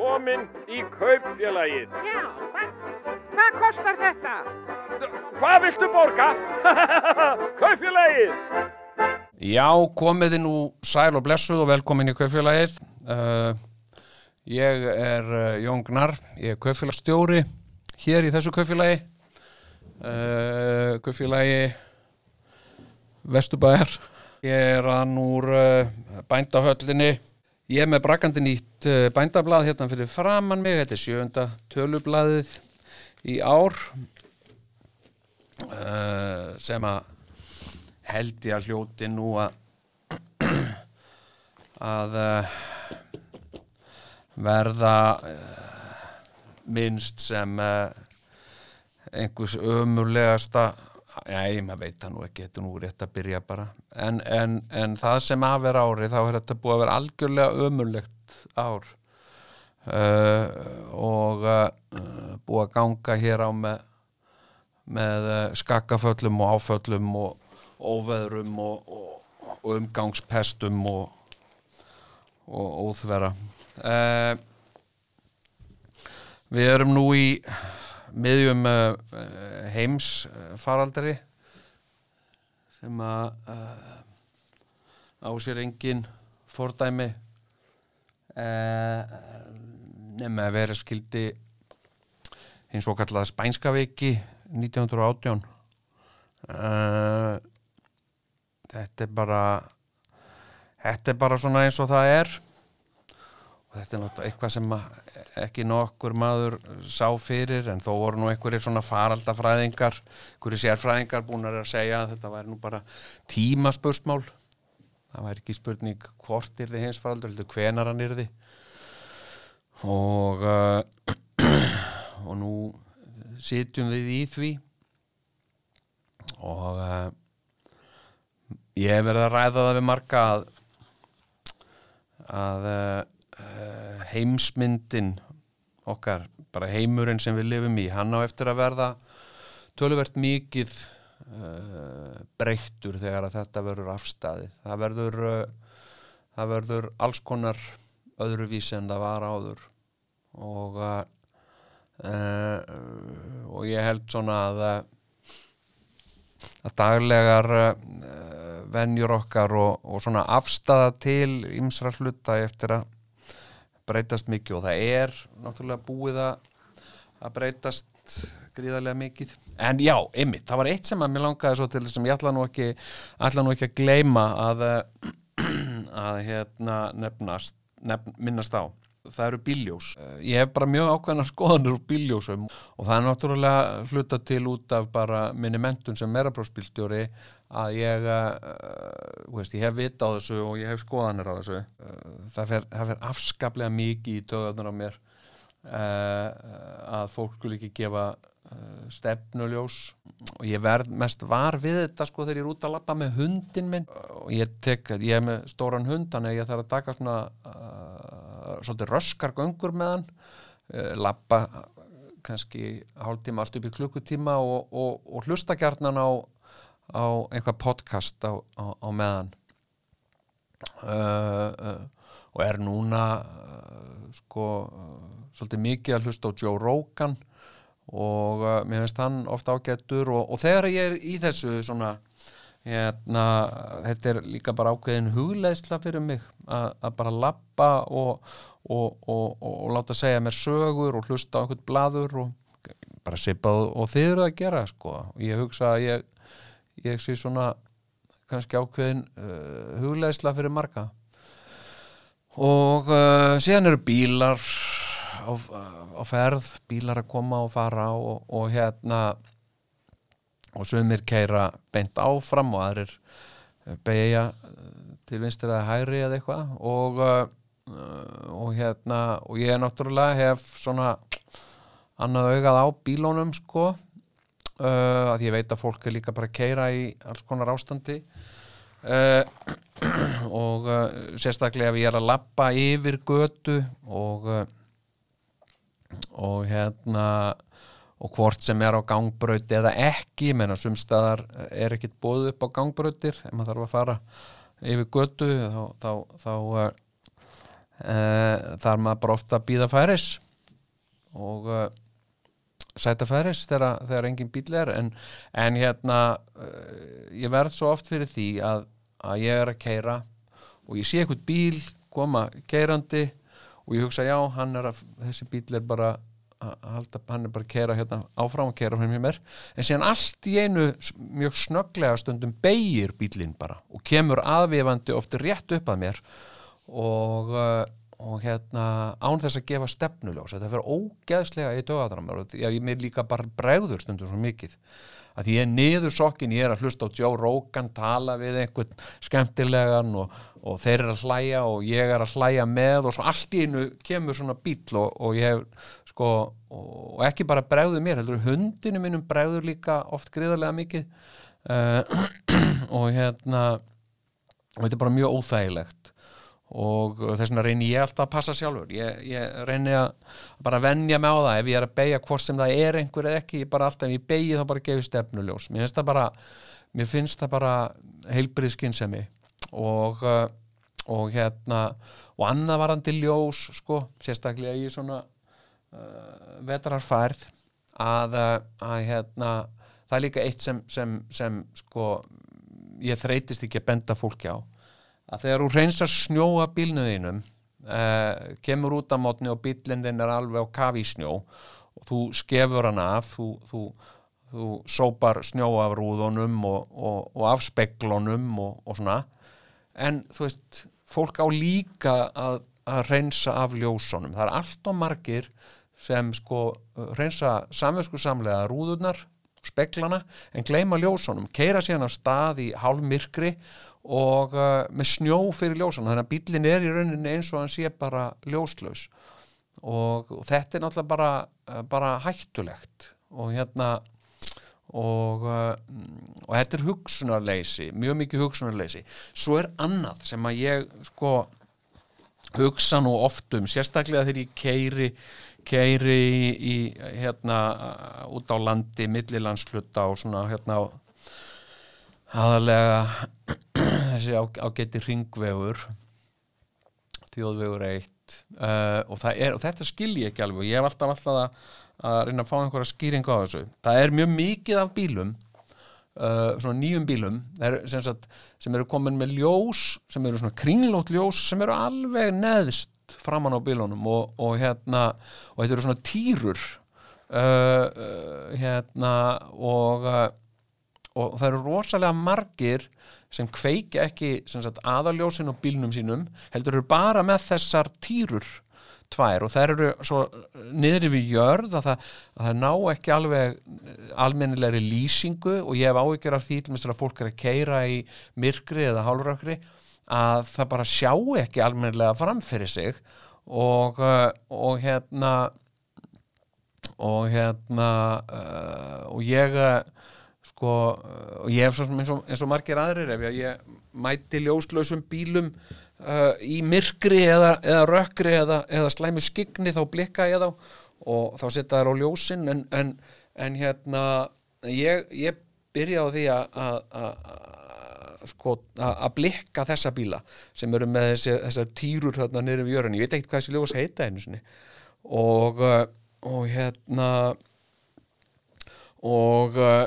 komin í kaupfélagið. Já, hvað, hvað kostar þetta? Hvað viltu borga? kaupfélagið! Já, komiði nú sæl og blessuð og velkomin í kaupfélagið. Uh, ég er uh, Jón Gnar, ég er kaupfélagsstjóri hér í þessu kaupfélagi. Uh, kaupfélagi Vesturbæðar. Ég er hann úr uh, bændahöllinni. Ég er með brakandi nýtt uh, bændablað hérna fyrir framann mig. Þetta er sjönda tölublaðið í ár uh, sem að held ég að hljóti nú að að uh, verða uh, minnst sem einhvers ömurlegasta Nei, maður veit það nú ekki, þetta er nú rétt að byrja bara. En, en, en það sem að vera ári þá er þetta búið að vera algjörlega ömurlegt ár. Uh, og uh, búið að ganga hér á með með uh, skakkaföllum og áföllum og óveðrum og, og, og umgangspestum og, og óþvera uh, Við erum nú í miðjum uh, heims faraldari sem að uh, á sér engin fordæmi nema að vera skildi hins og kallaða spænska viki 1918 uh, þetta er bara þetta er bara svona eins og það er. Og þetta er náttúrulega eitthvað sem ekki nokkur maður sá fyrir en þó voru nú einhverjir svona faraldafræðingar einhverjir sérfræðingar búin að segja að þetta væri nú bara tímaspursmál. Það væri ekki spurning hvort er þið hins faraldur, heldur hvenar hann er þið og uh, og nú sitjum við í því. Og uh, ég hef verið að ræða það við marga að að uh, heimsmyndin okkar, bara heimurinn sem við lifum í, hann á eftir að verða töluvert mikið uh, breyttur þegar að þetta verður afstæðið. Það verður, uh, það verður alls konar öðruvísi en það var áður og, uh, og ég held svona að, að daglegar venjur okkar og, og svona afstæða til ymsra hluta eftir að breytast mikið og það er náttúrulega búið að breytast gríðarlega mikið en já, einmitt, það var eitt sem að mér langaði svo til að ég ætla nú ekki ætla nú ekki að gleyma að að hérna nefnast nefn, minnast á það eru bíljós. Ég hef bara mjög ákveðna skoðanur úr bíljósum og það er náttúrulega hluta til út af bara minni mentun sem merabrósbílstjóri að ég, uh, veist, ég hef vita á þessu og ég hef skoðanir á þessu. Það fer, það fer afskaplega mikið í töðunar á mér uh, að fólk skul ekki gefa uh, stefnuljós. Og ég verð mest var við þetta sko þegar ég er út að lappa með hundin minn. Og ég tek, ég hef með stóran hund þannig að ég þarf að taka svona svolítið röskar göngur með hann uh, lappa kannski hálftíma allt upp í klukkutíma og, og, og hlusta gærnan á, á einhvað podcast á, á, á meðan uh, uh, og er núna sko svolítið mikið að hlusta á Joe Rogan og mér finnst hann ofta ágættur og, og þegar ég er í þessu svona hérna, þetta er líka bara ákveðin hugleisla fyrir mig að, bara lappa og, og, og, láta segja mér sögur og hlusta á einhvern bladur og bara sipa og þið eru að gera sko. ég hugsa að ég, ég sé svona kannski ákveðin uh, hugleisla fyrir marga. Og uh, síðan eru bílar á, á ferð bílar að koma og fara og hérna og sumir keira beint áfram og aðrir beigja til vinstir að hæri eða eitthvað. Og, og hérna og ég náttúrulega hef svona annað augað á bílónum sko. Uh, að ég veit að fólk er líka bara að keira í alls konar ástandi uh, og uh, sérstaklega ef ég er að lappa yfir götu og og hérna og hvort sem er á gangbröti eða ekki, menn að sumstaðar er ekkit bóð upp á gangbrötir ef maður þarf að fara yfir götu þá, þá, þá uh, uh, þar maður bara ofta býða færis og uh, sæta færis þegar, þegar engin bíl er en, en hérna uh, ég verð svo oft fyrir því að, að ég er að keira og ég sé eitthvað bíl koma keirandi og ég hugsa já, hann er að þessi bíl er bara halda, hann er bara að keira hérna áfram að keira fyrir mér. En síðan allt í einu mjög snögglega stundum beigir bílinn bara og kemur aðvifandi oft rétt upp að mér og, uh, og hérna án þess að gefa stefnuljós. Þetta fyrir ógeðslega í dögadramar og ég mér líka bara bregður stundum svo mikið. Að ég er niður sokkin, ég er að hlusta á Joe Rogan tala við einhvern skemmtilegan og, og þeir eru að hlæja og ég er að hlæja með og svo allt í einu kemur svona bíl og, og ég hef sko, og ekki bara bregður mér, heldur hundinu mínum bregður líka oft gríðarlega mikið. Uh, og hérna og þetta er bara mjög óþægilegt og þess vegna reyni ég alltaf að passa sjálfur. Ég, ég reyni að bara venja mig á það. Ef ég er að beigja hvort sem það er einhver eða ekki, ég bara alltaf ef ég beigi þá bara gefi stefnuljós, mér finnst það bara mér finnst það bara heilbrið skynsemi og uh, og hérna og annað varandi ljós sko, sérstaklega í svona uh, vetrarfærð að, uh, að hérna það er líka eitt sem, sem, sem sko ég þreytist ekki að benda fólki á að þegar þú reynsar snjóa bílnuðinum uh, kemur út af mótni og bílinn þinn er alveg á kafi í snjó og þú skefur hann af þú, þú, þú sópar snjó af rúðunum og, og, og af speglunum og, og svona. En þú veist, fólk á líka að, að reynsa af ljósunum. Það er allt og margir sem sko reynsa samvesku samlega rúðurnar, speglana en gleyma ljósunum, keira síðan af stað í hálfmyrkri og uh, með snjó fyrir ljósunum þannig að bíllinn er í rauninni eins og hann sé bara ljóslaus. Og, og þetta er náttúrulega bara, uh, bara hættulegt. Og hérna og, uh, og þetta er hugsunarleysi mjög mikið hugsunarleysi. Svo er annað sem að ég sko hugsa nú oft um sérstaklega þegar ég keiri keiri í, í hérna uh, út á landi, millilandsflutta og svona hérna aðalega þessi ágæti ringvegur þjóðvegur eitt uh, og, er, og þetta skil ég ekki alveg. Og ég hef alltaf alltaf að, að reyna að fá einhverja skýringu á þessu. Það er mjög mikið af bílum uh, svona nýjum bílum er, sem, sagt, sem eru komin með ljós sem eru svona kringlótt ljós sem eru alveg neðst framan á bílunum og, og hérna og þetta eru svona týrur uh, uh, hérna og uh, og það eru rosalega margir sem kveikja ekki sagt, aðaljósin og bílnum sínum heldur eru bara með þessar týrur tvær. Og þær eru svo niðri við jörð að það, að það ná ekki alveg almennilegri lýsingu. Og ég hef áhyggjur af því til að fólk er að keira í myrkri eða hálfrökri að það bara sjá ekki almennilega framfyrir sig. Og, uh, og hérna og hérna og ég sko, og ég hef svo eins og, eins og margir aðrir ef ég, mæti ljóslausum bílum uh, í myrkri eða, eða rökkri eða, eða slæmu skigni þá blikka ég þá og þá setja þær á ljósin en, en, en hérna ég, ég byrja á því að- sko, að blikka þessa bíla sem eru með þessi, þessar týrur þarna niður við jörðinni, ég veit ekkert hvað þessi ljós heita einu sinni. Og, uh, og hérna og uh,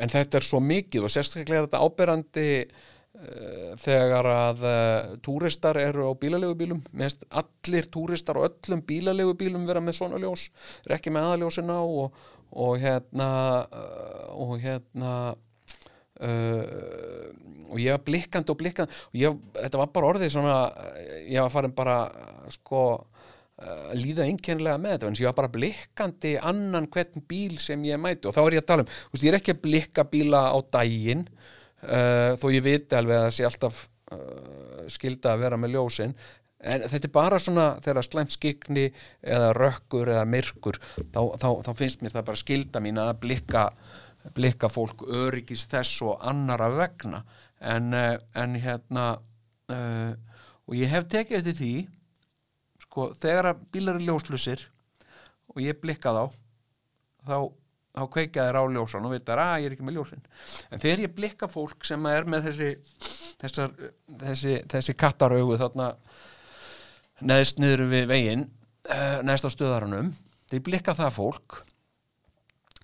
en þetta er svo mikið og sérstaklega er þetta áberandi uh, þegar að uh, túristar eru á bílaleigubílum. Mest allir túristar á öllum bílaleigubílum vera með svona ljós er ekki með aðaljósin á og, og hérna uh, og hérna uh, og ég var blikkandi og blikkandi. Og ég, þetta var bara orðið svona ég var farin bara sko að líða einkennilega með þetta en ég var bara blikkandi annan hvern bíl sem ég mæti. Og þá er ég að tala um, veist, ég er ekki að blikka bíla á daginn uh, þó ég viti alveg að það sé alltaf uh, skilda að vera með ljósin. En þetta er bara svona þegar slæmt skikni eða rökkur eða myrkur þá, þá, þá finnst mér það bara skilda mín að blikka blikka fólk öryggis þess og annara vegna. En, en hérna uh, og ég hef tekið eftir því sko, þegar að bílar eru ljóslusir og ég blikka þá þá, þá kveika þér á ljósan og veitar að ég er ekki með ljósin. En þegar ég blikka fólk sem er með þessi þessar, þessi, þessi kattaraugu þarna neðst niður við veginn uh, neðst á stöðarunum þegar ég blikka það fólk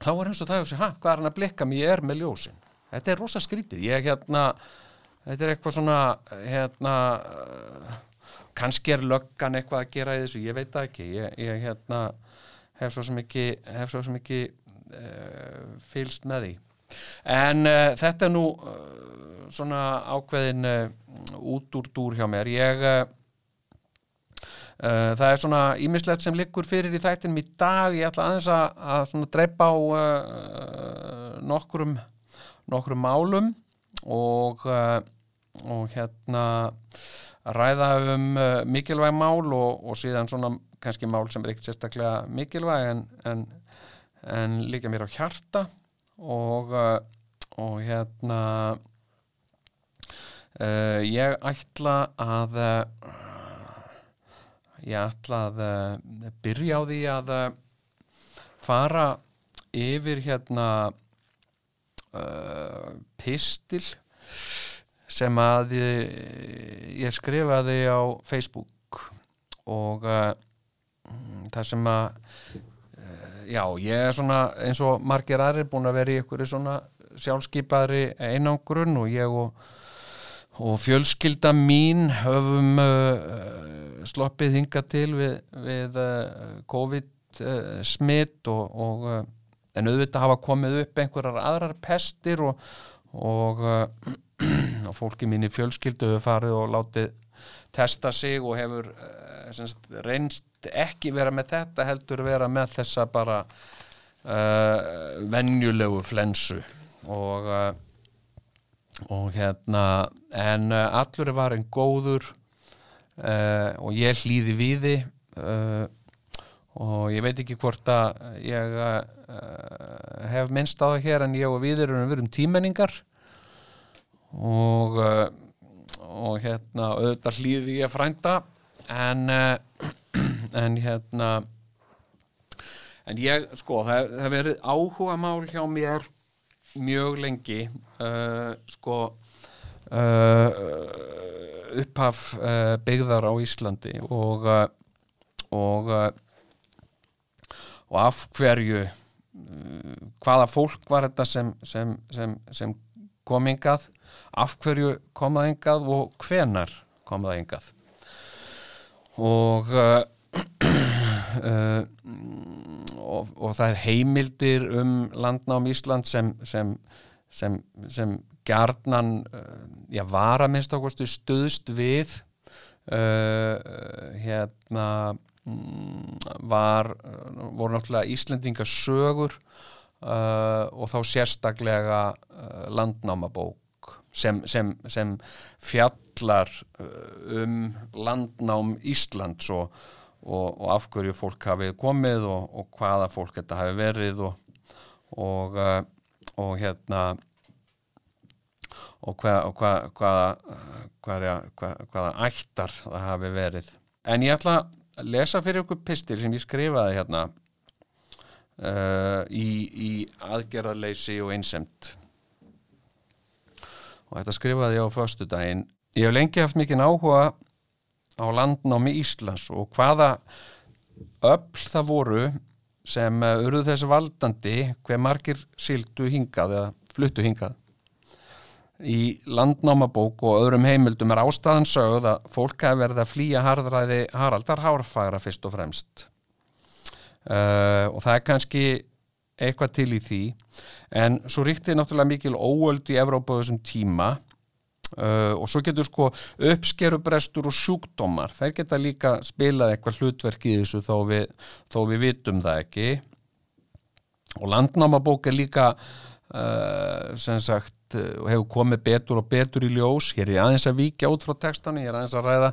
þá er eins og það ha, hvað er hann að blikka? Mér er með ljósin. Þetta er rosa skrítið. Ég hérna, þetta er eitthvað svona hérna kannski er löggan eitthvað að gera í þessu ég veit það ekki. Ég, ég hérna hef svo sem ekki hef svo sem ekki uh, fylst með því. En uh, þetta er nú uh, svona ákveðin út úr dúr hjá mér. Ég það er svona ímislegt sem liggur fyrir í þættinum í dag. Ég ætla aðeins að, að dreipa á nokkrum nokkrum málum og og hérna ræða um uh, mikilvæg mál og, og síðan svona kannski mál sem er ekkert sérstaklega mikilvæg en, en, en líka mér á hjarta og, uh, og hérna uh, ég ætla að ég ætla að byrja á því að fara yfir hérna pistil sem að ég, ég skrifaði á Facebook og uh, það sem að uh, já, ég er svona eins og margir aðrir búin að vera í einhverju svona sjálfskeipaðri einangrun og ég og, og fjölskylda mín höfum uh, sloppið hinga til við, við uh, COVID uh, smitt og, og en auðvitað hafa komið upp einhverjar aðrar pestir og, og, og fólki mín í fjölskyldu hefur farið og látið testa sig og hefur uh, semst, reynst ekki vera með þetta heldur vera með þessa bara uh, venjulegu flensu og uh, og hérna en uh, allur er varin góður og ég hlýði við uh, og ég veit ekki hvort að ég hef minnst á það hér en ég og við erum við erum tímenningar og uh, og hérna auðvitað hlýði ég frænda en uh, en hérna en ég sko það það verið áhuga mál hjá mér mjög lengi uh, sko uh, upphaf uh, byggðar á Íslandi og og og af hverju hvaða fólk var þetta sem, sem, sem, sem kom hingað af hverju kom það hingað og hvenar kom það hingað? Og uh, uh, og, og það er heimildir um landnám Ísland sem sem, sem, sem gjarnan uh, já, var að minnst okkur stuðst við hérna mm, var voru náttúrulega Íslendingasögur uh, og þá sérstaklega uh, landnámabók sem, sem, sem fjallar uh, um landnám Íslands og, og, og af hverju fólk hafi komið og, og hvaða fólk þetta hafi verið og, hérna og hva, hva, hvaða, hvaða, hvaða, hvaða ættar það hafi verið. En ég ætla að lesa fyrir ykkur pistil sem ég skrifaði hérna uh, í, í aðgerðarleysi og einsemt og þetta skrifaði ég á föstudaginn. Ég hef lengi haft mikinn áhuga á landnámi Íslands og hvaða öll það voru sem uh, urðu þessi valdandi hver margir sildu hingað eða fluttu hingað. Í landnámabók og öðrum heimildum er ástæðan sögð að fólk hafi verið að flýja harðræði Haraldar Hárfagra fyrst og fremst. Uh, og það er kannski eitthvað til í því. En svo ríkti náttúrulega mikil óöld í Evrópa þessum tíma. Uh, og svo getur sko uppskerubrestur og sjúkdómar þær geta líka spilað eitthvað hlutverk í þessu þó við, þó við vitum það ekki. Og landnámabók er líka uh, sem sagt uh, hefur komið betur og betur í ljós. Hér er aðeins að víkja út frá textanu ég er aðeins að ræða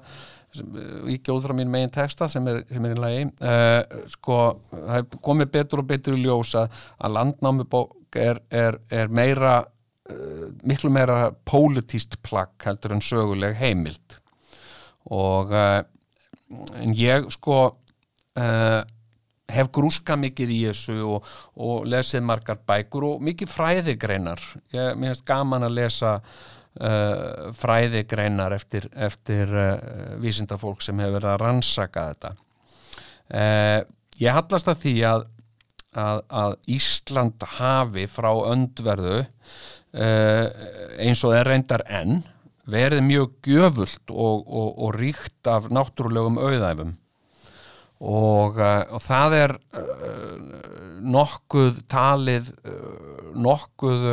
víkja út frá mín megin texta sem er, sem er í lagi. Uh, sko, það er komið betur og betur í ljós að, að landnámubók er, er, er meira uh, miklu meira pólitíst plagg heldur en söguleg heimild. Og uh, en ég sko hef grúska mikið í þessu og, og lesið margar bækur og mikið fræðigreinar. Ég, mér finnst gaman að lesa uh, fræðigreinar eftir, eftir uh, vísindafólk sem hefur verið að rannsaka þetta. Uh, ég hallast að því að, að, að Ísland hafi frá öndverðu uh, eins og er reyndar enn verið mjög gjöfult og, og, og ríkt af náttúrulegum auðæfum og, uh, og það er uh, nokkuð talið uh, nokkuð,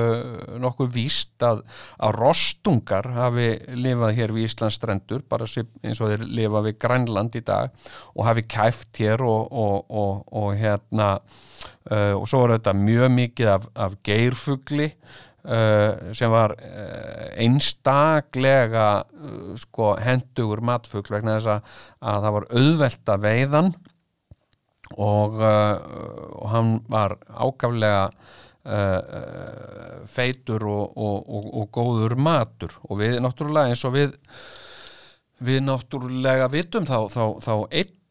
nokkuð víst að, að rostungar hafi lifað hér við Íslands strendur bara eins og þeir lifa við Grænland í dag og hafi kæft hér og, og, og, hérna og svo er þetta mjög mikið af, af geirfugli Uh, sem var uh, einstaklega uh, sko hendugur matfugl vegna þess að, að það var auðvelt að veiðan og, uh, og hann var ákaflega uh, uh, feitur og, og, og, góður matur. Og við náttúrulega eins og við við náttúrulega vitum þá, þá, þá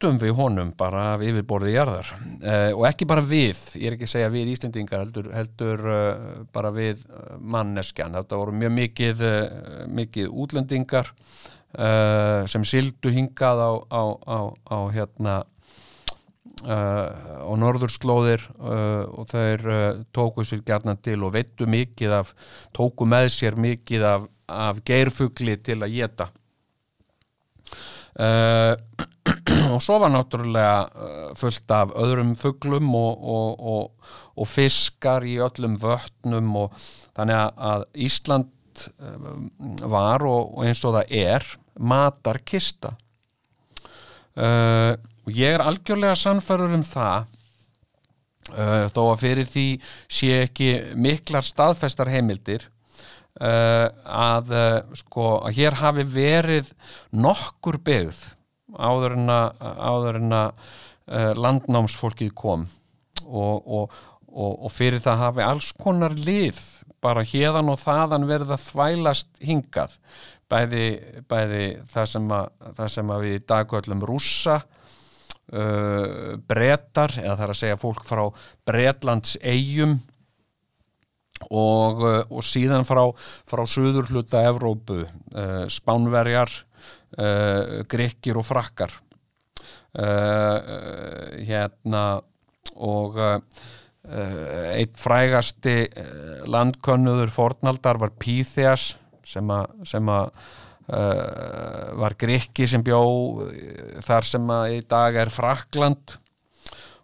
eittum við honum bara af yfirborðið jarðar. Uh, og ekki bara við, ég er ekki að segja við Íslendingar heldur, heldur uh, bara við uh, manneskjan, þetta voru mjög mikið, uh, mikið útlendingar sem sildu hingað á, á, á, á hérna á norðurslóðir og þeir tóku sér gjarnan til og veittu mikið af, tóku með sér mikið af, af geirfugli til að geta Uh, og svo var náttúrulega uh, fullt af öðrum fuglum og, og, og, og fiskar í öllum vötnum og þannig að- Ísland uh, var og, eins og það er matarkista. Uh, og ég er algjörlega sannfærður um það uh, þó að fyrir því sé ekki miklar staðfestar heimildir uh, að uh, sko að hér hafi verið nokkur byggð áður en að, áður en að uh, landnámsfólkið kom. Og, og, og, og fyrir það hafi alls konar lið bara hérðan og þaðan verið að þvælast hingað. Bæði, bæði það, sem að, það sem að við í dag köllum rússa uh, bretar eða það er að segja fólk frá Bretlands eigum og, uh, og síðan frá, frá suður hluta Evrópu uh, Spánverjar uh, Grekkir og Frakkar. Uh, hérna og eitt frægasti landkönnuður fornaldar var Píþeas sem að var Grikki sem bjó þar sem að í dag er Frakland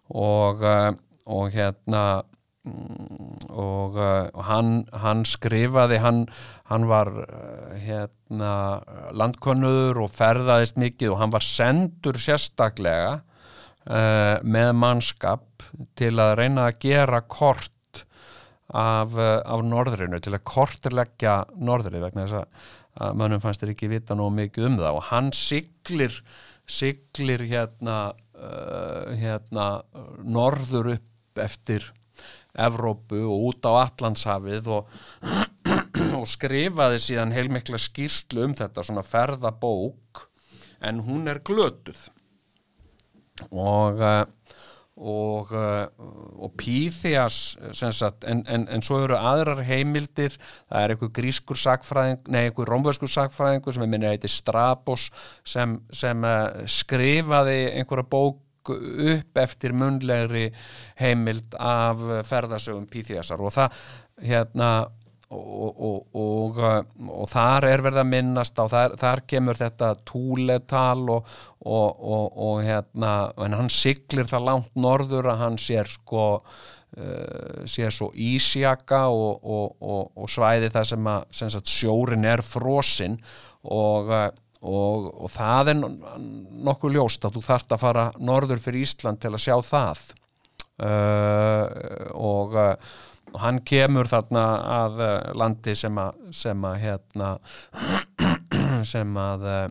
og, og hérna og, uh, og hann, hann skrifaði hann, hann var uh, hérna landkönnuður og ferðaðist mikið og hann var sendur sérstaklega uh, með mannskap til að reyna að gera kort af, af norðrinu til að kortleggja norðrið vegna þess að, að mönnum fannst þér ekki vita nóg mikið um það. Og hann siglir siglir hérna uh, hérna norður upp eftir Evrópu og út á Allandshafið og, og skrifaði síðan heilmikla skýrslu um þetta svona ferðabók en hún er glötuð. Og uh, og, uh, og Píþias en, en, en svo eru aðrar heimildir, það er einhver grískur sakfræðing, nei einhver rómverskur sakfræðingur sem er minni heiti Strabos sem, sem uh, skrifaði einhverja bók upp eftir munlegri heimild af ferðasögum Píþiasar og það hérna og, og, og, og þar er verið að minnast á, þar, þar kemur þetta túletal og, hérna, en hann siglir það langt norður að hann sér sko uh, sér svo ísjaka og svæði það sem að sem sagt, sjórin er frosinn og Og, og það er nokkuð ljóst að þú þarft að fara norður fyrir Ísland til að sjá það. Uh, og, og hann kemur þarna að landi sem að, sem að hérna sem að uh,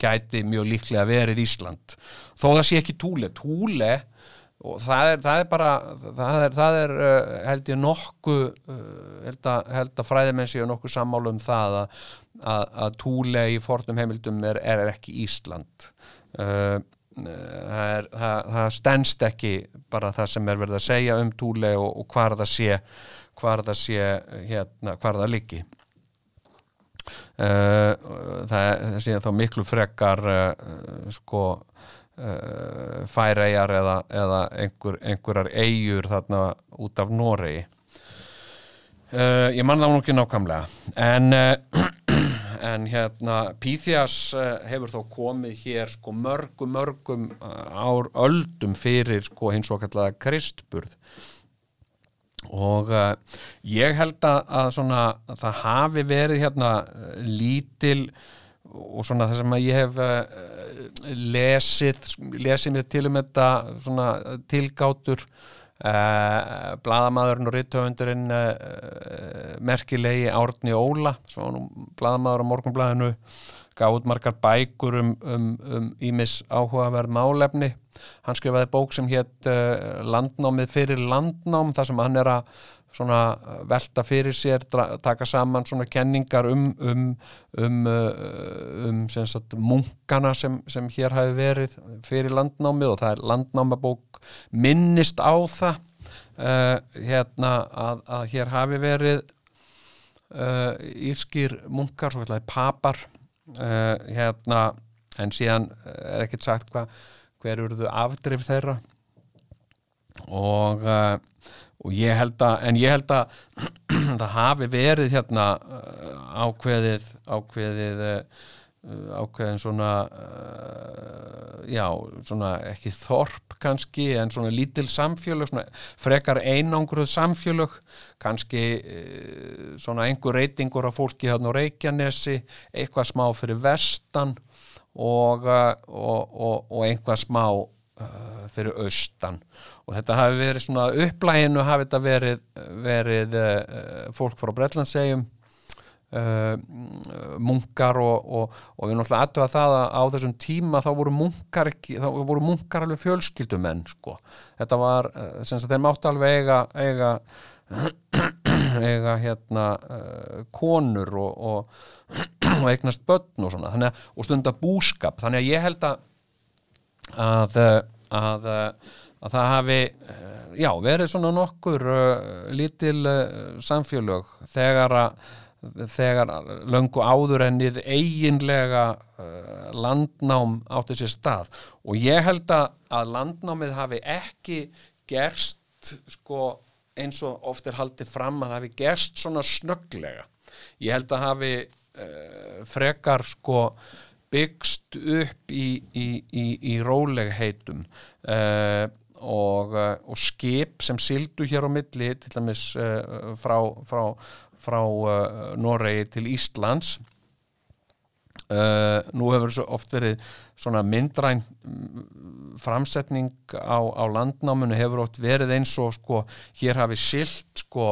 gæti mjög líklega verið Ísland. Þó það sé ekki Túle Túle og það er, það er bara það er, það er uh, held ég nokkuð uh, held að, að fræðimenn séu nokkuð sammálu um það að, að, að Túle í fornum heimildum er, er ekki Ísland. Uh, er, það, það stendst ekki bara það sem er verið að segja um Túle og, og hvar það sé hvar það sé hérna, hvar það liggi. Uh, það síðan þá miklu frekar uh, sko uh, færeigjar eða, eða einhver, einhverjar eigur þarna út af Noregi. Uh, ég man það nú ekki nákvæmlega. En uh, en hérna Píþjas hefur þó komið hér sko mörgum mörgum ár öldum fyrir sko hins og kallaða kristburð. Og uh, ég held að, að svona að það hafi verið hérna lítil og svona það sem að ég hef uh, lesið lesið mér til um þetta svona tilgátur uh, bladamaðurinn og rithöfundurinn uh, merkilegi Árni Óla svo nú bladamaður á morgunbladinu gaf út margar bækur um, um, um ímis áhugaverð málefni. Hann skrifaði bók sem hétt landnámið fyrir landnám þar sem hann er að svona velta fyrir sér, taka saman svona kenningar um um, um, uh, um sem sagt, munkana sem, sem hér hafi verið fyrir landnámið og það er landnámabók minnist á það uh, hérna að, að hér hafi verið uh, írskir munkar, svo kallar papar uh, hérna en síðan er ekkert sagt hvað hver urðu afdrif þeirra. Og uh, ég að en ég held að það hafi verið hérna uh, ákveðið ákveðið uh, ákveðin svona uh, já, svona ekki þorp kannski, en svona lítil samfélög svona frekar einangruð samfélög, kannski svona einhver reytingur af fólki hérna á Reykjanesi, eitthvað smá fyrir vestan og, og, og, og einhvað smá uh, fyrir austan. Og þetta hafi verið svona upplæginu hafi þetta verið, verið uh, fólk frá Bretlandsegjum uh, munkar og, og, og við náttúrulega aðtöða það að á þessum tíma þá voru munkar þá voru munkar alveg fjölskyldumenn sko. þetta var, uh, sem sagt þeir máttu alveg eiga eiga, eiga hérna uh, konur og, og eignast börn og svona. Þannig að, og stunda búskap. Þannig að ég held að að, uh, að, uh, að það hafi uh, já, verið svona nokkur lítil samfélög þegar að þegar löngu áður ennið eiginlega uh, landnám átti sér stað. Og ég held að, að landnámið hafi ekki gerst sko eins og oft er haldið fram að það hafi gerst svona snögglega. Ég held að hafi uh, frekar sko byggst upp í, í, í, í rólegheitum uh, og, uh, og skip sem sildu hér á milli til dæmis uh, frá, frá, frá uh, Noregi til Íslands. Nú hefur svo oft verið svona myndræn mm, framsetning á, á landnáminu hefur oft verið eins og sko hér hafi silt sko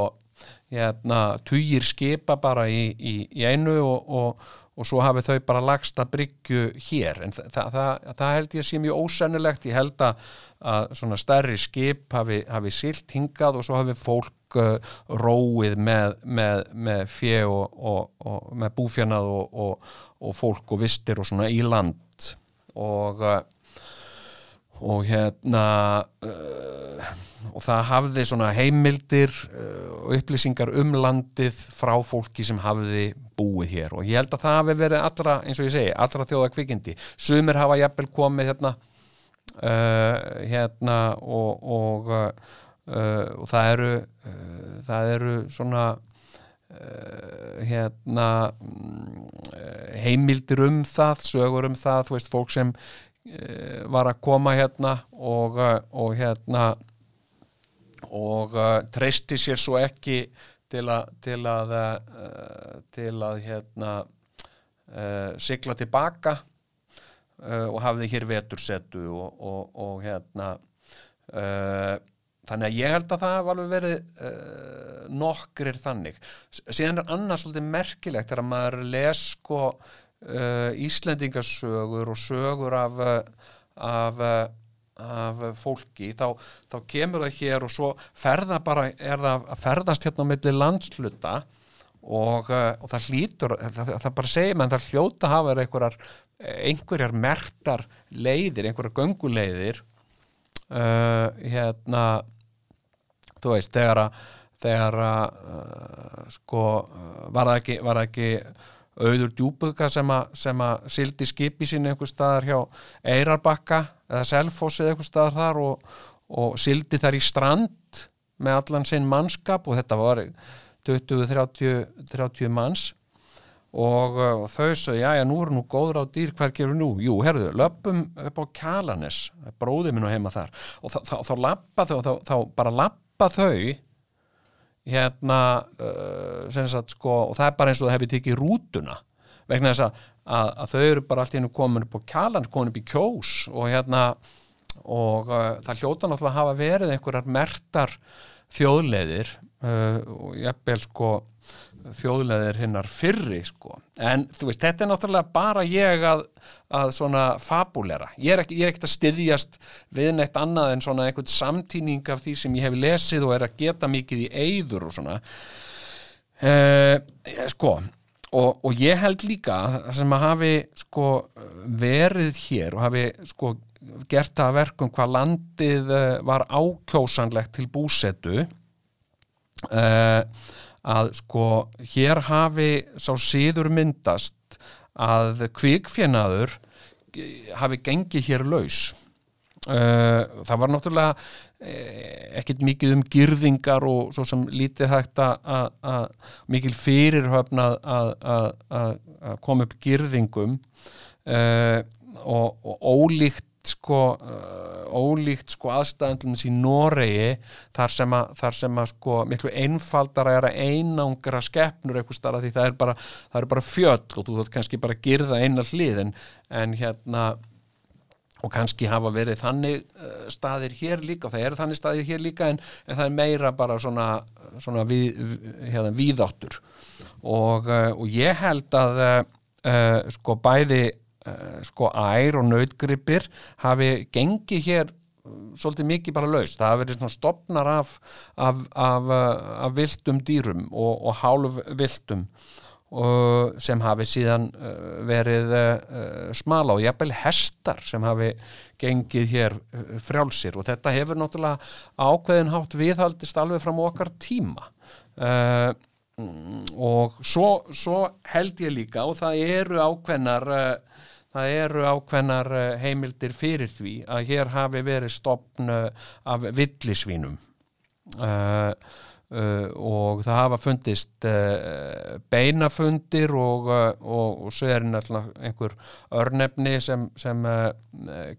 hérna tugir skipa bara í einu og, og, og svo hafi þau bara lagst að bryggju hér. En þa þa það, það held ég sé mjög ósennilegt. Ég held að, að svona stærri skip hafi, hafi silt hingað og svo hafi fólk uh, róið með, með, með fjö og, og með búfjanað og og fólk og vistir og svona í land. Og uh, og hérna uh, og það hafði svona heimildir uh, og upplýsingar um landið frá fólki sem hafði búið hér. Og ég held að það hafi verið allra, eins og ég segi, allra þjóða kvikindi sumir hafa jafnvel komið hérna hérna og og, og það eru það eru svona Uh, hérna um, heimildir um það sögur um það, þú veist, fólk sem uh, var að koma hérna og, uh, og hérna og treysti sér svo ekki til að til að, til að hérna sigla tilbaka og hafði hér vetursetu og, og, og hérna þannig að ég held að það var alveg verið uh, nokkrir þannig. Síðan er annars svolítið merkilegt þegar maður les sko uh, Íslendingasögur og sögur af af, af fólki þá, þá kemur það hér og svo ferða bara, er það að ferðast hérna á milli landsluta og, uh, og það hlýtur það, það bara segir mann, það hljóta hafa einhverjar, einhverjar mertar leiðir, einhverjar gönguleiðir Uh, hérna þú veist, þegar að þegar að uh, sko, var það ekki, var það ekki auður djúbuðka sem, að sildi skipi sín einhver staðar hjá Eirarbakka eða Selfossi einhver staðar þar og, og sildi þar í strand með allan sinn mannskap og þetta var 20-30 manns og, uh, og þau sagði, já, já, nú er nú góður á dýr, hvað gerur nú? Jú, herðu, löpum upp á Kalanes, bróðið minn og heima þar og þá, lappa þau, þá bara lappa þau hérna uh, sagt, sko, og það er bara eins og það hefði tekið rútuna vegna þess að, að, að þau eru bara allt í hennu komin upp á Kalanes, komin upp í Kjós og hérna og uh, það hljóta náttúrulega að hafa verið einhverjar mertar þjóðleiðir uh, og jafnvel sko þjóðleðir hinnar fyrri sko. en þú veist, þetta er náttúrulega bara ég að, að svona fabulera ég er ekkert ekki að styðjast við neitt annað en svona einhvern samtíning af því sem ég hef lesið og er að geta mikið í eyður og svona eh, sko og, og ég held líka sem að hafi sko verið hér og hafi sko gert að verkum hvað landið eh, var ákjósanlegt til búsetu eða uh, að sko hér hafi sá síður myndast að kvikfjenaður hafi gengið hér laus. Það var náttúrulega ekkert mikið um girðingar og svo sem lítið hægt að mikil fyrirhöfn að koma upp girðingum. Og, og ólíkt sko uh, ólíkt sko aðstæðandunins í Noregi þar sem að, þar sem að sko miklu einfaldara er að einangra skeppnur eitthvað starra því það er bara, það er bara fjöll og þú þátt kannski bara að girða eina hlið en, en hérna og kannski hafa verið þannig uh, staðir hér líka, það eru þannig staðir hér líka en, en það er meira bara svona, svona við, hérna, víðáttur. Og, uh, og ég held að uh, sko bæði uh, sko ær og nautgripir hafi gengið hér svolítið mikið bara laust. Það hafi verið svona stopnar af, af, af, af viltum dýrum og, og hálf viltum og sem hafi síðan verið smala og jafnvel hestar sem hafi gengið hér frjálsir og þetta hefur náttúrulega ákveðin hátt viðhaldist alveg fram okkar tíma uh, og svo, svo held ég líka og það eru ákveðnar uh, það eru ákveðnar eh, heimildir fyrir því að hér hafi verið stopn eh, af villisvínum. Uh, uh, og það hafa fundist uh, beinafundir og, og, og svo er einhver örnefni sem, sem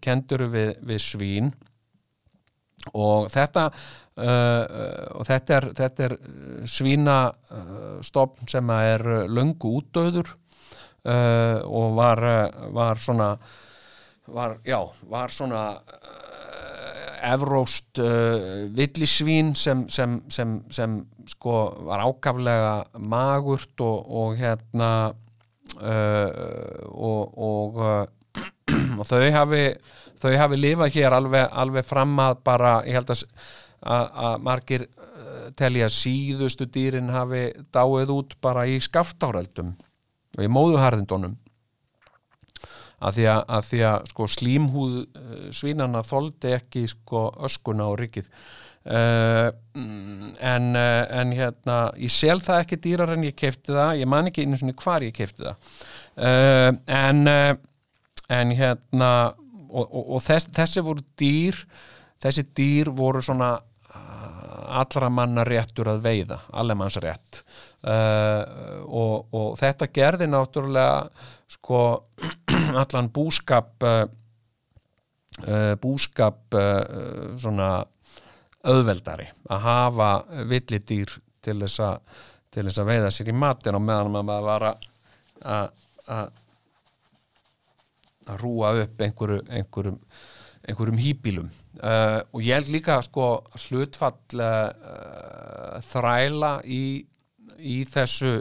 kendur við, við svín. Og þetta og þetta er, þetta er svínastofn sem er löngu útdöður uh, og var, eh, var svona var, já, var svona uh, evróst uh, villisvín sem, sem, sem, sem sko var ákaflega magurt og, og hérna og, og, og þau hafi þau hafi lifað hér alveg, alveg fram að bara, ég held að að margir telja síðustu dýrin hafi dáið út bara í skaftáraldum og í móðuharðindunum. Að því að, að, því að sko, slímhúð uh, svínana þóldi ekki sko, öskuna og rikið uh, en, uh, en hérna ég sel það ekki dýrar en ég kefti það. Ég man ekki einu svona hvar ég kefti það. Uh, en en hérna og, og, og þess, þessi voru dýr þessi dýr voru svona uh, allra manna réttur að veiða, allemanns rétt Uh, og, og þetta gerði náttúrulega sko allan búskap uh, búskap uh, svona auðveldari að hafa villidýr til þess að til þess að veiða sér í matin og meðan maður var að að rúa upp einhverju, einhverjum einhverjum hýbílum og ég held líka sko hlutfall þræla í í þessu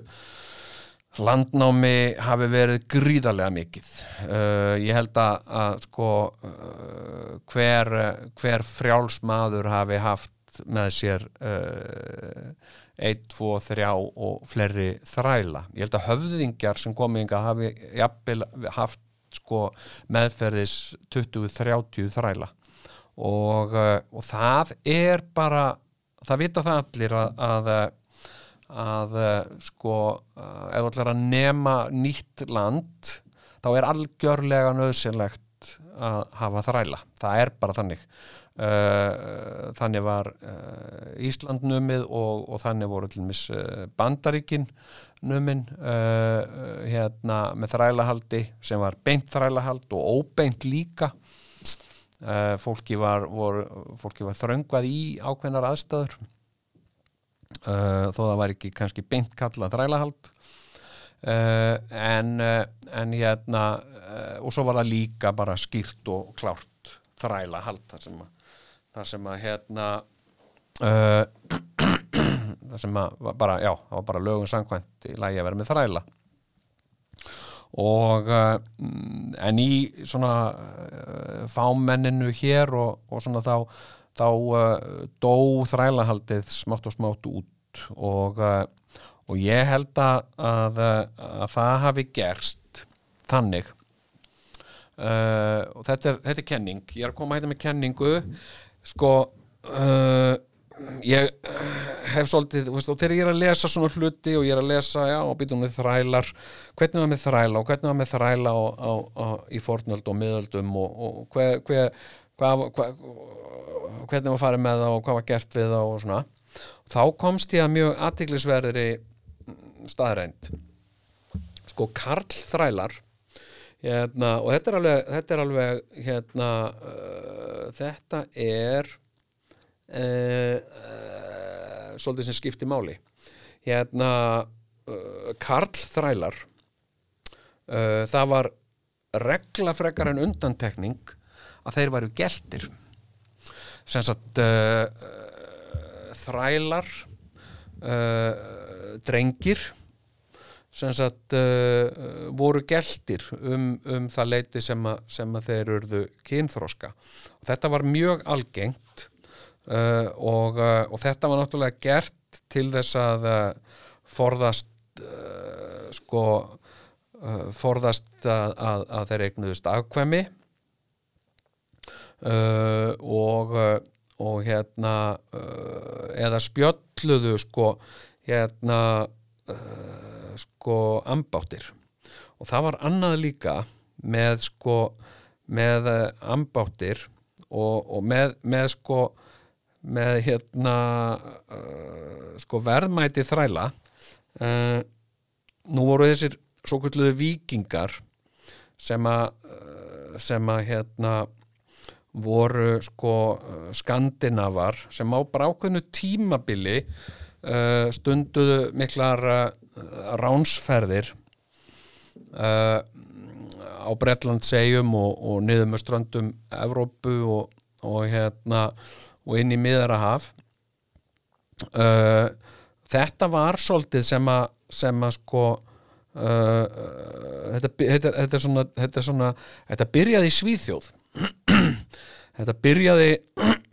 landnámi hafi verið gríðarlega mikið. Uh, ég held að, að sko uh, hver, hver frjálsmaður hafi haft með sér uh, 1, 2, 3 og fleiri þræla. Ég held að höfðingjar sem kominga hafi jafnvel haft sko meðferðis 20-30 þræla. Og, uh, og það er bara það vita það allir að, að að uh, sko ef þú ætlar að nema nýtt land þá er algjörlega nöðsynlegt að hafa þræla það er bara þannig. Uh, þannig var Ísland numið og, og þannig voru til mis Bandaríkin numin hérna með þrælahaldi sem var beint þrælahald og óbeint líka. Fólki var, fólki var þröngvað í ákveðnar aðstæður uh, þó það var ekki kannski beint kallað þrælahald. Uh, en, uh, en hérna og svo var það líka bara skýrt og klárt þrælahald þar sem að, þar sem að hérna þar sem að bara, já, það var bara lögum samkvæmt í lagi að vera með þræla. Og en í svona fámenninu hér og, og svona þá þá uh, dó þrælahaldið smátt og smátt út og, uh, og ég held að, að, að það hafi gerst þannig. Uh, og þetta er, þetta er kenning. Ég er að koma hérna með kenningu. Sko ég eh, hef svolítið, veist, og þegar ég er að lesa svona hluti og ég er að lesa, já, og býtum við þrælar hvernig var með þræla og hvernig var með þræla á, á, á, í fornöld og miðöldum og, og hver, hver, hvað, hvað, hvernig var farið með það og hvað var gert við það og svona. Þá komst ég að mjög aðtiklisverðri staðreind sko Karl Þrælar hérna, og þetta er alveg, þetta er alveg hérna, uh, þetta er uh, uh, svolítið sem skipti máli. Hérna uh, Karl Þrælar uh, það var regla frekar en undantekning að þeir væru geltir sem sagt uh, uh, þrælar uh, drengir sem sagt voru geltir um, um það leiti sem, að, sem að þeir urðu kynþróska og þetta var mjög algengt uh, og, uh, og þetta var náttúrulega gert til þess að uh, forðast sko forðast að, að, að þeir eignuðust afkvæmi uh, og uh, og hérna uh, eða spjölluðu sko hérna uh, sko ambáttir. Og það var annað líka með sko með ambáttir og, og með, með sko með hérna sko verðmæti þræla. Nú voru þessir svo kvölduðu vikingar sem að sem að hérna voru sko uh, skandinavar sem á bara ákveðnu tímabili uh, stunduðu miklar uh, ránsferðir uh, á Bretlandsegjum og, og niður með ströndum Evrópu og, og hérna og inn í miðarahaf þetta var svolítið sem að sem að sko þetta, þetta, þetta, er svona, þetta svona þetta byrjaði í Svíþjóð þetta byrjaði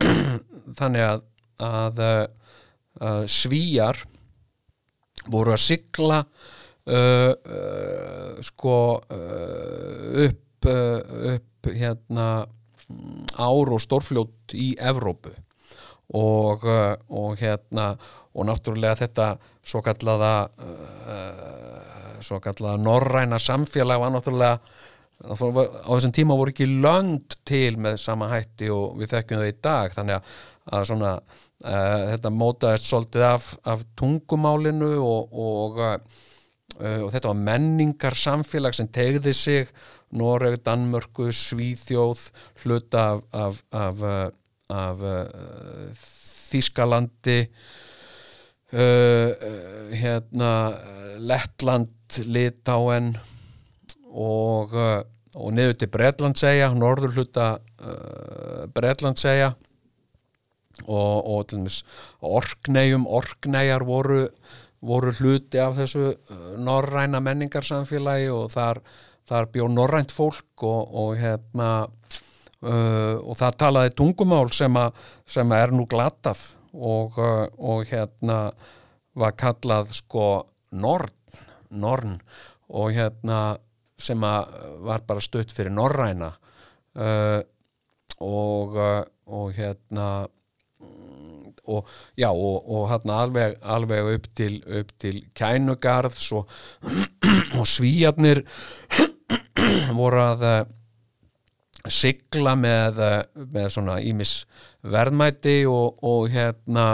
þannig að, að, að svíjar voru að sigla uh, uh, sko uh, upp, upp hérna mm, ár og stórfljót í Evrópu. Og, og hérna og náttúrulega þetta svo kallaða svo kallaða norræna samfélag var náttúrulega á þessum tíma voru ekki lönd til með sama hætti og við þekkjum það í dag. Þannig að, að svona uh, þetta mótaðist svolítið af, af tungumálinu og, og, uh, og þetta var menningar samfélag sem tegði sig. Noreg, Danmörku, Svíþjóð hluta af, af, af, uh, Þískalandi hérna Lettland, Litáen og, uh, og niður til Bretlandsegja, norður hluta uh, Bretlandsegja og, og til dæmis orkneyjum, orkneyjar voru, voru hluti af þessu uh, norræna menningarsamfélagi og þar, þar bjó norrænt fólk og, og hérna uh, og það talaði tungumál sem, a, sem er nú glatað og, uh, og hérna var kallað sko norn, norn. Og hérna sem að var bara stutt fyrir norræna. Uh, og, uh, og hérna og já, og, og hérna alveg, alveg upp til, upp til kænugarðs og, og svíjarnir voru að eh, sigla með, eh, með svona ímis verðmæti og, hérna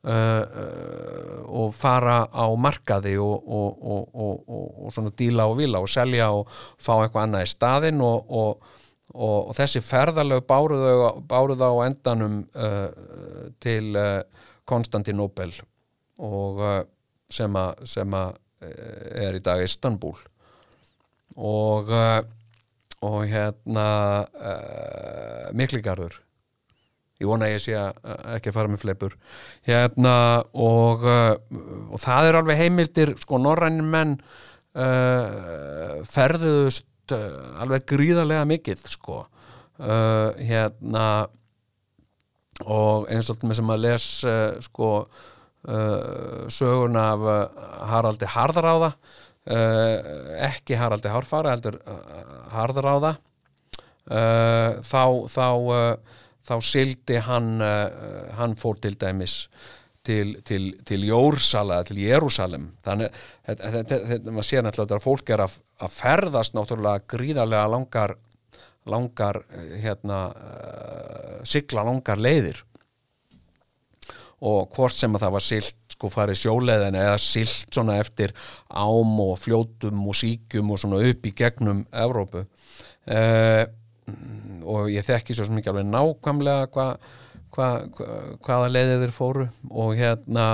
og fara á markaði og, og, og, og, og, og svona díla og vila og selja og fá eitthvað annað í staðinn og, og, og, og þessi ferðalög báruð á endanum uh, til uh, Konstantinopel og uh, sem að uh, er í dag Istanbul og uh, og hérna uh, Mikligarður ég vona að ég sé að ekki að fara með fleipur. Hérna og, uh, og það er alveg heimildir sko norrænir menn uh, ferðuðust uh, alveg gríðarlega mikið sko. Uh, hérna og eins og sem að les uh, sko uh, söguna af Haraldi Harðaráða ekki Haraldi Hárfara heldur Harðaráða þá þá, þá sildi hann uh, hann fór til dæmis til, til, til Jórsala til Jérúsalem þannig þetta, maður sér náttúrulega að fólk er að, að ferðast náttúrulega gríðarlega langar langar eh, hérna uh, sigla langar leiðir. Og hvort sem að það var silt sko farið sjóleiðina eða silt svona eftir ám og fljótum og síkjum og svona upp í gegnum Evrópu. Uh, og ég þekki svo ekki alveg nákvæmlega hva, hva, hva, hvaða leiðið þeir fóru. Og hérna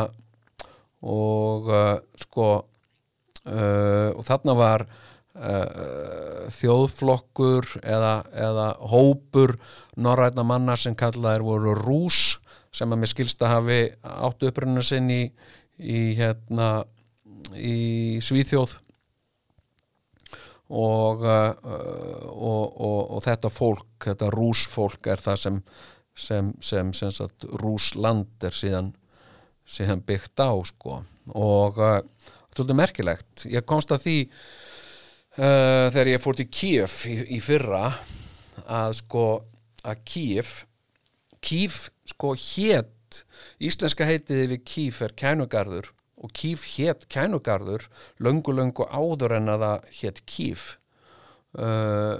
og uh, sko uh, og þarna var uh, þjóðflokkur eða, eða hópur norræna manna sem kallaðir voru rús sem að mér skilst að hafi áttu upprunna sinn í, í hérna í Svíþjóð og, uh, og, og, og þetta fólk, þetta rúsfólk er það sem sem, sem, sem sagt, rúsland er síðan, síðan byggt á sko. Og uh, þetta er merkilegt. Ég komst að því uh, þegar ég fór til Kíf í, í fyrra að sko að Kíf Kíf sko hét íslenska heitið við Kíf er kænugarður og Kíf hét kænugarður löngu löngu áður en að það hét Kíf uh,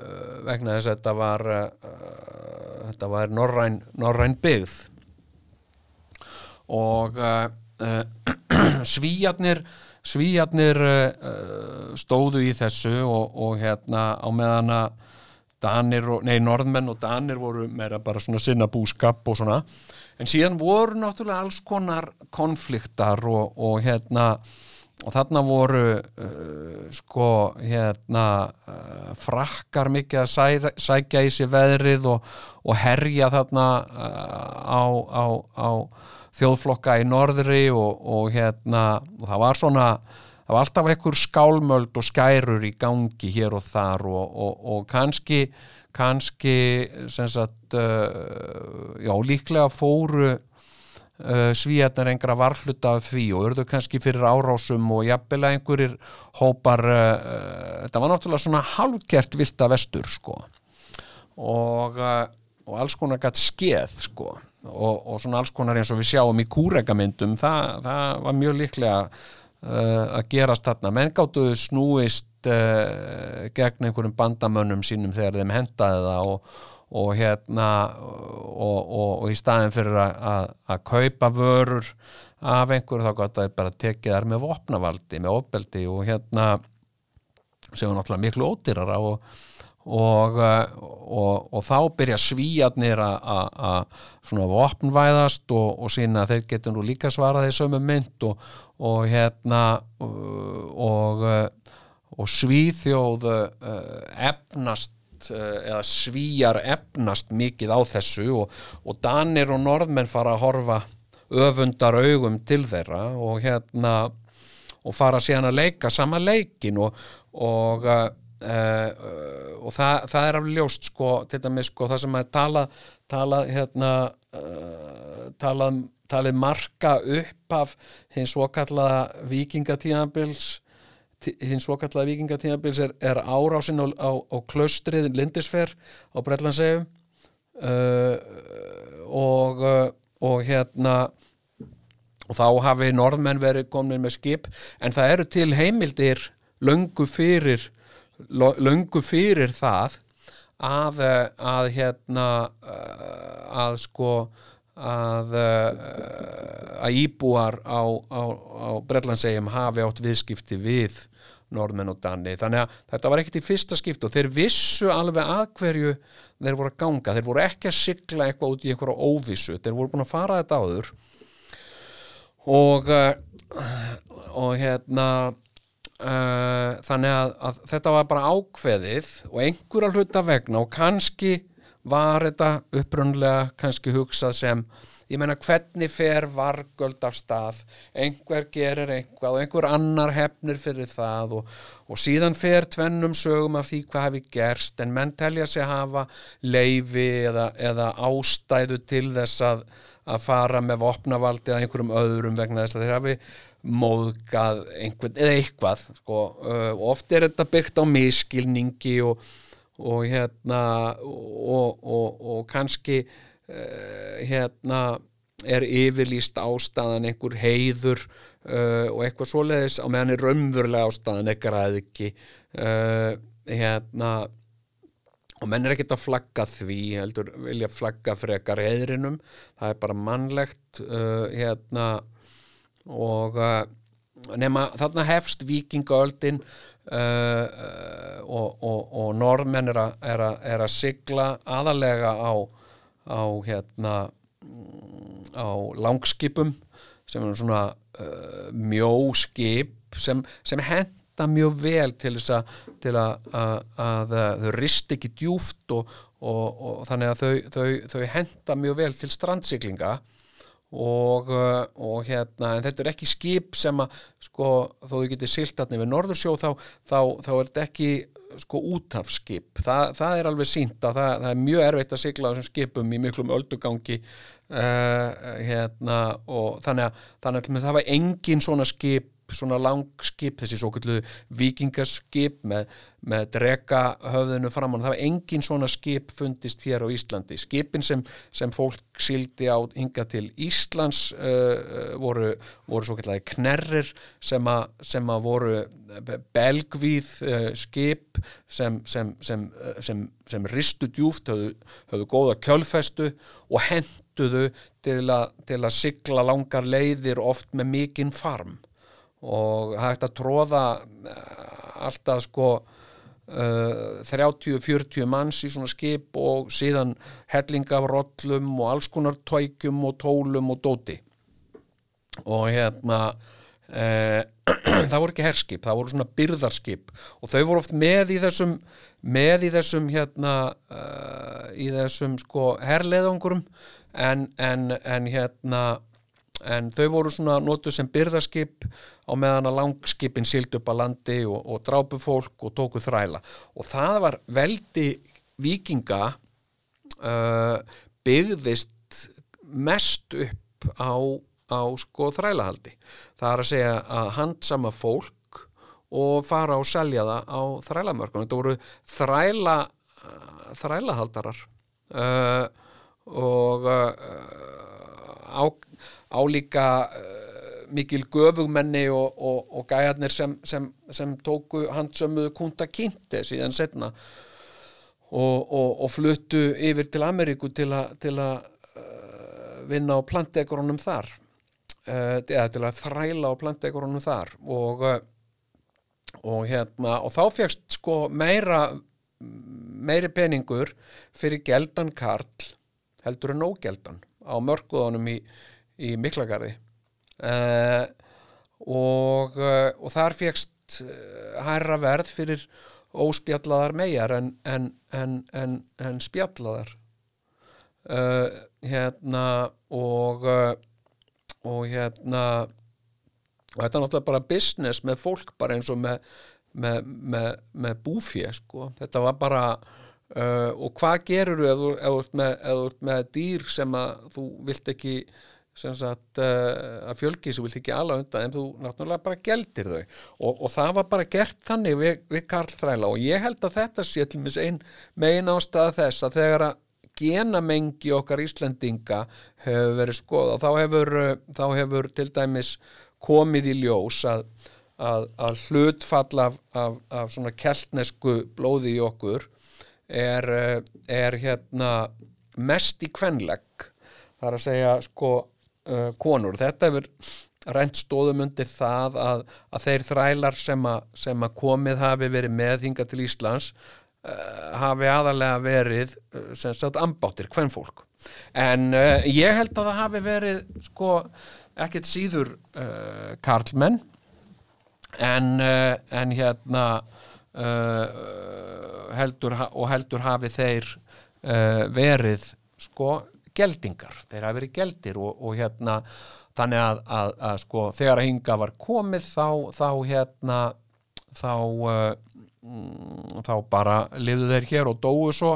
vegna þess að þetta var uh, þetta var norræn, norræn byggð. Og uh, uh, svíjarnir svíjarnir uh, stóðu í þessu og, og hérna á meðan að Danir og, nei, norðmenn og Danir voru meira bara svona sinna búskap og svona en síðan voru náttúrulega alls konar konfliktar og, og hérna og þarna voru uh, sko hérna uh, frakkar mikið að sæ, sækja í sig veðrið og, og herja þarna uh, á, á, á þjóðflokka í norðri og, og hérna og það var svona það var alltaf einhver skálmöld og skærur í gangi hér og þar og, og kannski kannski sagt uh, já líklega fóru uh, svíjarnar engra varhluta af því og urðu kannski fyrir árásum og jafnvel að einhverjir hópar uh, þetta var náttúrulega svona halvgert vilda vestur sko. Og, uh, og alls konar gætt skeð sko. Og, og svona alls konar eins og við sjáum í kúregamyndum það, það var mjög líklega uh, að gerast þarna. Menn gáttu snúist uh, gegn einhverjum bandamönnum sínum þegar þeim hendaði það og, og hérna og, og, og í staðin fyrir að, að, kaupa vörur af einhverju þá gott að bara tekið þar með vopnavaldi, með ofbeldi og hérna er náttúrulega miklu ódýrara og, og, uh, og, og þá byrja svíjarnir að- svona vopnvæðast og, og sína að þeir getur nú líka svarað í sömu mynd og, hérna uh, uh, og svíþjóð uh, efnast eða svíjar efnast mikið á þessu og danir og norðmenn fara að horfa öfundar augum til þeirra og hérna og fara síðan að leika sama leikin og, og, uh, og það, það er alveg ljóst sko, til dæmis sko, það sem að tala, tala hérna uh, talað, talið marka upp af hins svokallaða vikingatíðanbils hins svokallaða vikingatíðanbils er, er árásinn á, á, á klaustrið Lindisfer á Bretlandsegum uh, og uh, og hérna og þá hafi norðmenn verið komin með skip en það eru til heimildir löngu fyrir löngu fyrir það að, eh, að hérna eh, að sko að eh, að íbúar á, á, á Bretlandsegjum hafi átt viðskipti við norðmenn og danni þannig að þetta var ekkert í fyrsta skipti og þeir vissu alveg að hverju þeir voru að ganga, þeir voru ekki að sigla eitthvað út í einhverja óvissu, þeir voru búin að fara þetta áður. Og og hérna uh, þannig að, að þetta var bara ákveðið og einhverja hluta vegna og kannski var þetta upprunlega kannski hugsað sem ég meina hvernig fer vargöld af stað? Einhver gerir eitthvað og einhver annar hefnir fyrir það og, og síðan fer tvennum sögum af því hvað hafi gerst en menn telja sig hafa leifi eða, eða ástæðu til þess að, að fara með vopnavaldi eða einhverjum öðrum vegna þess að þeir hafi móðgað einhvern, eða eitthvað sko. uh, oft er þetta byggt á miskilningi og, og hérna og, og, og kannski uh, hérna er yfirlýst ástæðan einhver heiður uh, og eitthvað svoleiðis á meðan er raunverulega ástæðan er græðiki uh, hérna og menn er ekkert að flagga því heldur vilja flagga frekar heiðrinum það er bara mannlegt uh, hérna og uh, nema þarna hefst vikingaöldin uh, uh, og, og, og normenn er, er, er að sigla aðalega á, á hérna á langskipum sem er svona uh, mjóskip sem, sem henda mjög vel til þess að, til að, að, að þau rist ekki djúft og, og þannig að þau, þau, þau henda mjög vel til strandsiglinga. og, uh, og hérna en þetta er ekki skip sem að sko þó þau getið silt þarna við Norðursjó þá, þá, þá er þetta ekki sko útafskip, Þa, það er alveg sínt að það, það er mjög erfitt að sigla þessum skipum í miklum öldugangi uh, hérna og þannig að, þannig að það var engin svona skip svona langskip, þessi svo kallu vikingaskip með, með drega höfðinu framann, það var engin svona skip fundist hér á Íslandi. Skipin sem, sem fólk sildi á hinga til Íslands uh, voru, voru svo kallu knerrir sem, að voru belgvíð uh, skip sem, sem, sem, uh, sem, ristu djúft höfðu, höfðu góða kjölfestu og henduðu til, a, til að sigla langar leiðir oft með mikinn farm og hægt að tróða eh, alltaf sko uh, 30-40 manns í svona skip og síðan helling af rollum og alls konar tækjum og tólum og dóti. Og hérna uh, það voru ekki herskip, það voru svona byrðarskip. Og þau voru oft með í þessum með í þessum hérna uh, í þessum sko herleðungurum en, en, en hérna en þau voru svona notuð sem byrðaskip á meðan að langskipin sild upp að landi og, og drápu fólk og tóku þræla. Og það var veldi vikinga uh, byggðist mest upp á, á sko þrælahaldi. Það er að segja að handsama fólk og fara og selja það á þrælamörkunum. Þetta voru þræla þrælahaldarar uh, og uh, á álíka uh, mikil göfugmenni og, og, og gæjarnir sem, sem, sem tóku handsömmuðu kunta kynnti síðan setna og, og, fluttu yfir til Ameríku til að uh, vinna á plantegoronum þar. Uh, eða til að þræla á plantegoronum þar og hérna og þá fegst sko meira meiri peningur fyrir geldan karl heldur en ógeldan á mörkuðunum í, í Miklagarði uh, og, uh, og þar fegst uh, hærra verð fyrir óspjallaðar megar en, en, en, en, spjallaðar uh, hérna og og hérna og þetta er náttúrulega bara business með fólk bara eins og með, með, með, með búfé sko. þetta var bara uh, og hvað gerur þú ef þú ert með, með dýr sem að þú vilt ekki sagt uh, að fjölgi sem vilt ekki ala undan en þú náttúrulega bara geldir þau. Og, og það var bara gert þannig við, við Karl Þræla og ég held að þetta sé til mis ein megin ástæða þess að þegar að genamengi okkar Íslendinga hefur verið skoða þá hefur, uh, þá hefur til dæmis komið í ljós að, að, að hlutfall af, af, af svona keltnesku blóði í okkur er, uh, er hérna mest í kvenlegg. Það er að segja sko uh, konur, þetta hefur reynd stóðum undir það að, að þeir þrælar sem að, sem að komið hafi verið með hinga til Íslands uh, hafi aðalega verið uh, sem sagt ambáttir, hvern fólk en ég held að það hafi verið sko ekkert síður karlmenn. En, en hérna heldur, og heldur hafi þeir verið sko geldingar, þeir hafi verið geldir og, og hérna þannig að, að, að sko þegar að hinga var komið þá, þá hérna þá uh, þá bara lifðu þeir hér og dóu svo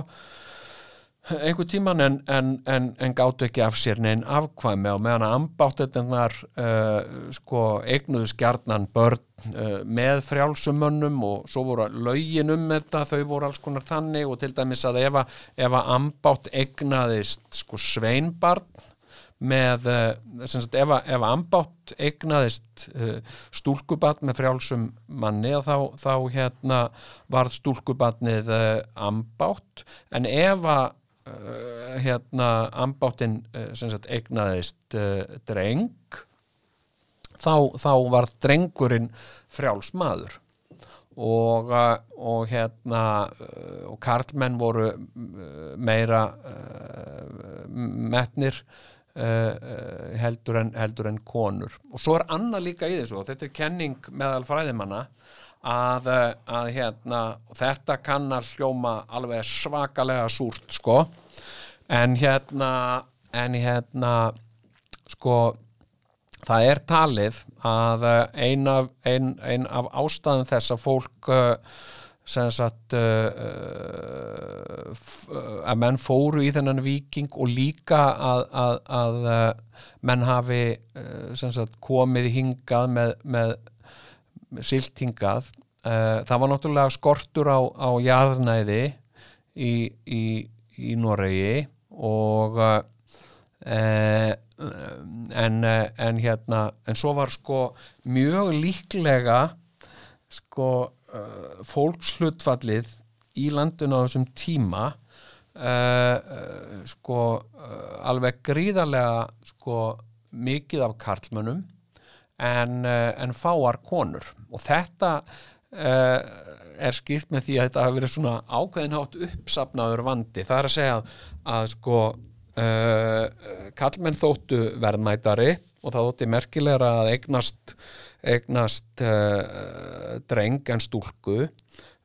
einhver tíman en, en, en, en gáttu ekki af sér neinn afkvæmi og meðan að ambáttetinnar uh, sko eignuðu skjarnan börn uh, með frjálsumönnum og svo voru lögin um þetta þau voru alls konar þannig og til dæmis að ef að, að ambátt eignaðist sko sveinbarn með, sem sagt, ef, að- ambátt eignaðist uh, stúlkubatn með frjálsum manni þá, þá hérna varð stúlkubatnið uh, ambátt. En ef að hérna ambáttin uh, sem sagt eignaðist uh, dreng þá, þá varð drengurinn frjáls maður. Og, og hérna og karlmenn voru meira metnir uh, heldur, en, heldur en konur. Og svo er annað líka í þessu og þetta er kenning meðal fræðimanna að, uh, að hérna þetta kann að hljóma alveg svakalega súrt sko. En hérna en hérna sko það er talið að uh, ein af, ein, ein af ástæðum þess að fólk uh, sem sagt að menn fóru í þennan viking og líka að, að, að menn hafi sem sagt komið hingað með, með, með silt hingað. Uh, það var náttúrulega skortur á, á jarðnæði í, í, í Noregi og uh, eh, en, eh, en hérna en svo var sko mjög líklega sko fólkslutfallið í landinu á þessum tíma sko alveg gríðarlega sko mikið af karlmönnum en, en fáar konur og þetta uh, er skipt með því að þetta hafi verið svona ákveðinhátt uppsafnaður vandi. Það er að segja að, sko uh, kallmenn þóttu verðmætari og það þótti merkilegra að eignast, eignast uh, dreng en stúlku.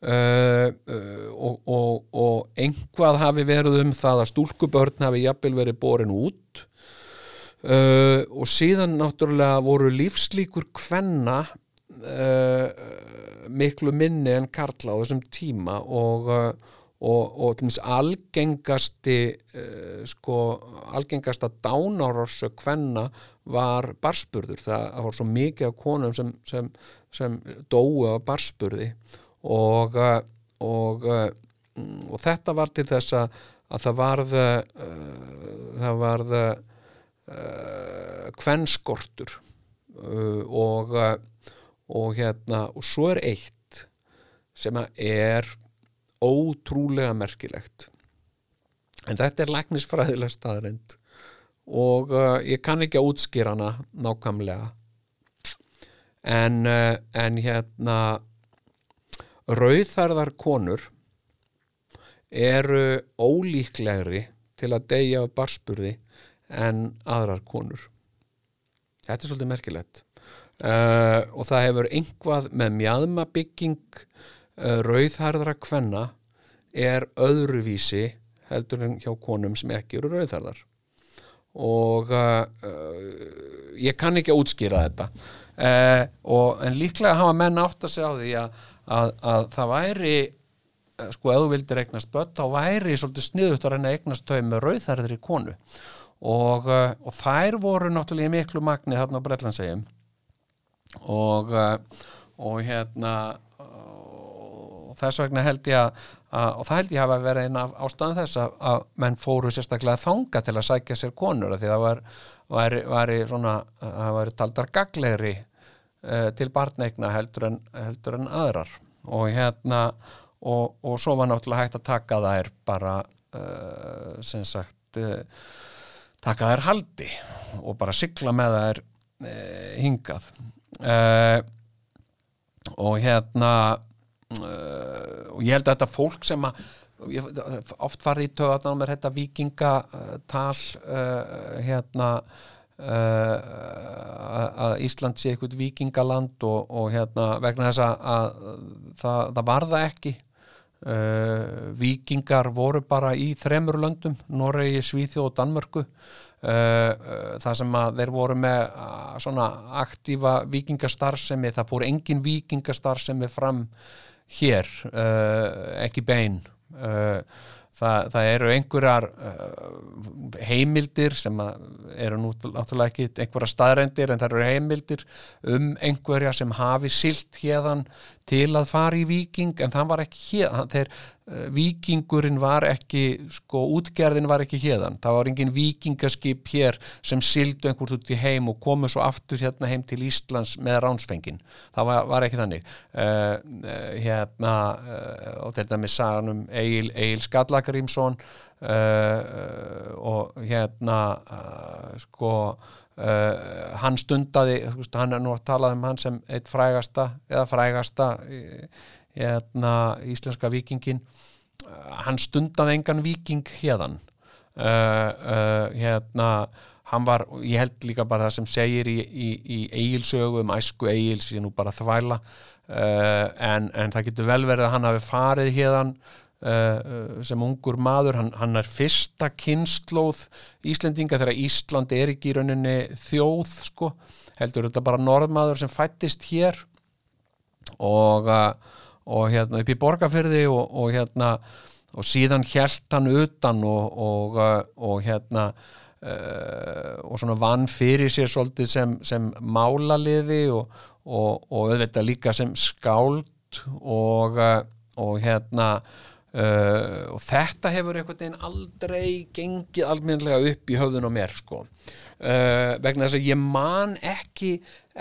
Uh, uh, og, og, og einhvað hafi verið um það að stúlkubörn hafi jafnvel verið borin út. Uh, og síðan náttúrulega voru lífslíkur kvenna uh, miklu minni en karla á þessum tíma og, uh, og, og algengasti uh, sko, algengasta dánárorsu kvenna var barspurður, það var svo mikið af konum sem, sem, sem dóu af barspurði og, og, þetta var til þess að, að það varð það varð kvenskortur uh, og uh, og hérna og svo er eitt sem að er ótrúlega merkilegt. En þetta er læknisfræðilega staðreind og uh, ég kann ekki að útskýra hana nákvæmlega. En, uh, en hérna rauðarðar konur eru ólíklegri til að deyja af barspurði en aðrar konur. Þetta er svolítið merkilegt uh, og það hefur einhvað með mjadmabygging uh, rauðharðra kvenna er öðruvísi heldur en hjá konum sem ekki eru rauðharðar og uh, ég kann ekki að útskýra þetta. Og, en líklega hafa menn átt að segja á því að, að, að það væri sko ef þú vildir eignast börn þá væri svolítið sniðut að reyna að eignast þau með rauðharðri konu. Og, og þær voru náttúrulega í miklu magni þarna á Bretlandsegjum og, uh, og hérna og þess vegna held ég að, að og það held ég hafa verið eina ástæðan þess að, að menn fóru sérstaklega þanga til að sækja sér konur því það var, væri, væri svona, það væri taldar gaglegri uh, til barneigna heldur heldur en aðrar. Og hérna og, og svo var náttúrulega hægt að taka þær bara uh, sem sagt uh, taka þær haldi og bara sigla með þær hingað uh, og hérna uh, og ég held að þetta fólk sem að ég, oft farið í töðan með þetta vikingatal uh, hérna að Ísland sé eitthvað vikingaland og, og hérna vegna þess að, að það, það var það ekki. Vikingar voru bara í þremur löndum, Noregi, Svíþjóð og Danmörku það sem að þeir voru með uh, svona aktífa vikingastarfsemi það fór engin vikingastarfsemi fram hér uh, ekki bein. Það, það eru einhverjar heimildir sem eru náttúrulega ekki einhverja staðrendir en það eru heimildir um einhverja sem hafi silt hérðan til að fara í viking en það var ekki hérðan þeir, uh, vikingurinn var ekki sko útgerðin var ekki hérðan það var engin vikingaskip hér sem sildu einhvert út í heim og komu svo aftur hérna heim til Íslands með ránsfengin. Það var, var ekki þannig. Uh, uh, hérna og þetta með saganum Egil, Egil Skallakarímsson og hérna sko Uh, hann stundaði hann er nú að tala um hann sem eitt frægasta eða frægasta hérna, íslenska vikingin uh, hann stundaði engan viking hérðan uh, hérna hann var, ég held líka bara það sem segir í, í, í eigilsögu um æsku eigils, ég nú bara þvæla. En, en það getur vel verið að hann hafi farið hérðan Uh, sem ungur maður, hann, hann er fyrsta kynnslóð Íslendinga þegar Ísland er ekki í rauninni þjóð sko, heldur þetta bara norðmaður sem fættist hér og, uh, og hérna upp í borgarfyrði og, og hérna og síðan hjælt hann utan og, og, uh, og hérna og svona vann fyrir sér svolítið sem, sem málaliði og auðvitað líka sem skáld og hérna Uh, og þetta hefur einhvern veginn aldrei gengið almenlega upp í höfðun og mér sko. Uh, vegna þess að ég man ekki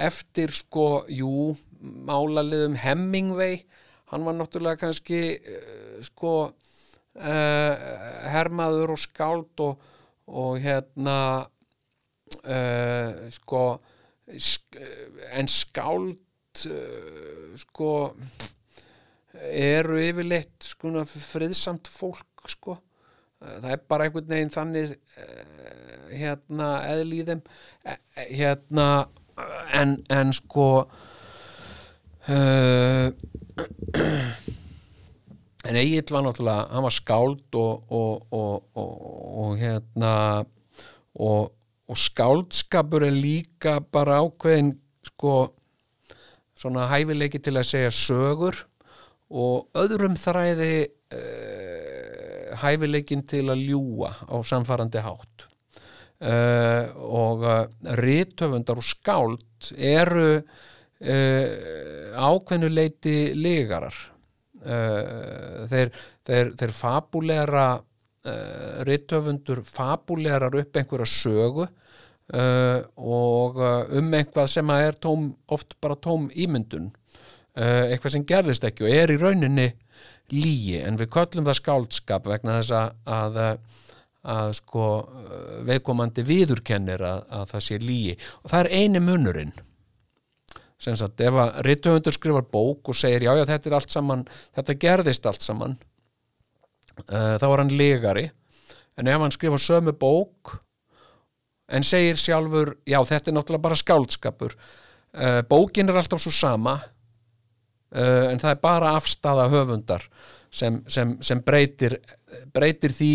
eftir sko, jú málaliðum Hemingway. Hann var náttúrulega kannski uh, sko hermaður og skáld og, og hérna sko sk en skáld sko eru yfirleitt sko friðsamt fólk sko. Það er bara einhvern veginn þannig uh, hérna eðl í þeim. Uh, hérna en, en sko uh, en Egil var náttúrulega hann var skáld og og, og, og, og hérna og skáldskapur er líka bara ákveðin sko svona hæfileiki til að segja sögur og öðrum þræði uh, hæfileikin til að ljúa á samfarandi hátt. Uh, og uh, eh, rítöfundar og skáld eru ákveðnuleiti ligarar þeir, þeir, þeir fabulera rítöfundur fabulerar upp einhverja sögu og um einhvað sem er tóm, oft bara tóm ímyndun. uh, eitthvað sem gerðist ekki og er í rauninni líi en við köllum það skáldskap vegna þess að, að, að sko veðkomandi viðurkennir að, að það sé líi og það er eini munurinn. Sem sagt ef að rittuhundur skrifar bók og segir já já þetta er allt saman þetta gerðist allt saman uh, þá er hann legari. En ef hann skrifar sömu bók en segir sjálfur já þetta er náttúrulega bara skáldskapur uh, bókin er alltaf svo sama uh, en það er bara afstafa höfundar sem, sem, sem breytir, breytir því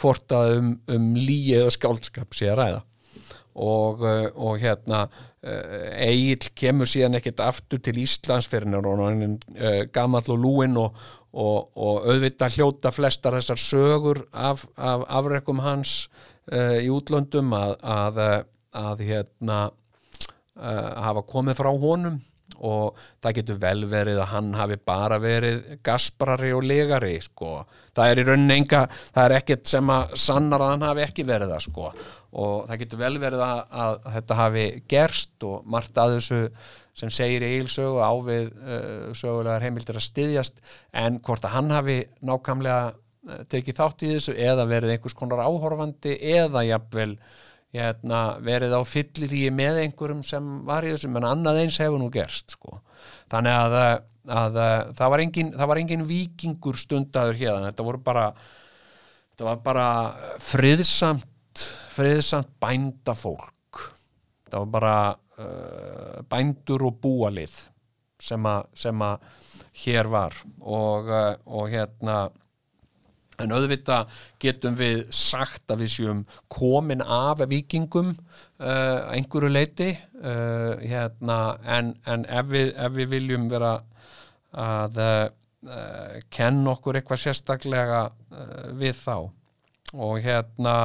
hvort að um, um líi eða skáldskap sé að ræða. Og, uh, og hérna uh, Egil kemur síðan ekkert aftur til Íslands fyrir hann er gammal og lúin og, og, og auðvitað hljóta flestar þessar sögur af, af afreikum hans í útlöndum að, að, að hérna hafa komið frá honum og það getur vel verið að hann hafi bara verið gasprari og legari sko. það er í rauninni enga það er ekkert sem að sannar að hann hafi ekki verið það sko. og það getur vel verið að, að þetta hafi gerst og margt að þessu sem segir í eilsögu á við uh, sögulegar heimildir að styðjast en hvort að hann hafi nákvæmlega uh, tekið þátt í þessu eða verið einhvers konar áhorfandi eða jafnvel hérna, verið á fyllir í með einhverjum sem var í þessu menn annað eins hefur nú gerst sko. þannig að, að, að það, var engin, það var engin vikingur stundaður hérna, þetta voru bara þetta var bara friðsamt friðsamt bændafólk það var bara uh, bændur og búalið sem að, hér var og, uh, og hérna en auðvitað getum við sagt að við séum komin af vikingum uh, einhverju leiti uh, hérna, en, en ef, við, ef við viljum vera að uh, kenna okkur eitthvað sérstaklega við þá. Og hérna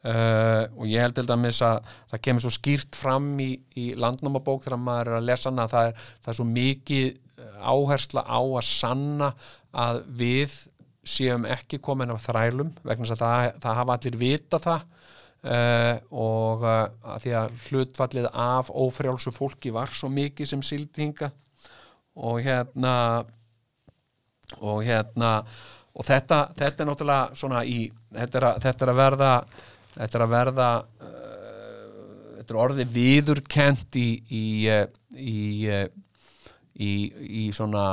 og ég held að það kemur svo skýrt fram í, í landnámabók þegar maður er að lesa hana það er, það er svo mikið áhersla á að sanna að við séum ekki komin af þrælum vegna að það, það hafa allir vita það uh, og uh, því að hlutfallið af ófrjálsu fólki var svo mikið sem sildinga og hérna og hérna og þetta, þetta er náttúrulega svona í þetta er að, þetta er að verða þetta er að verða uh, þetta er orðið viðurkent í í, í, í, í svona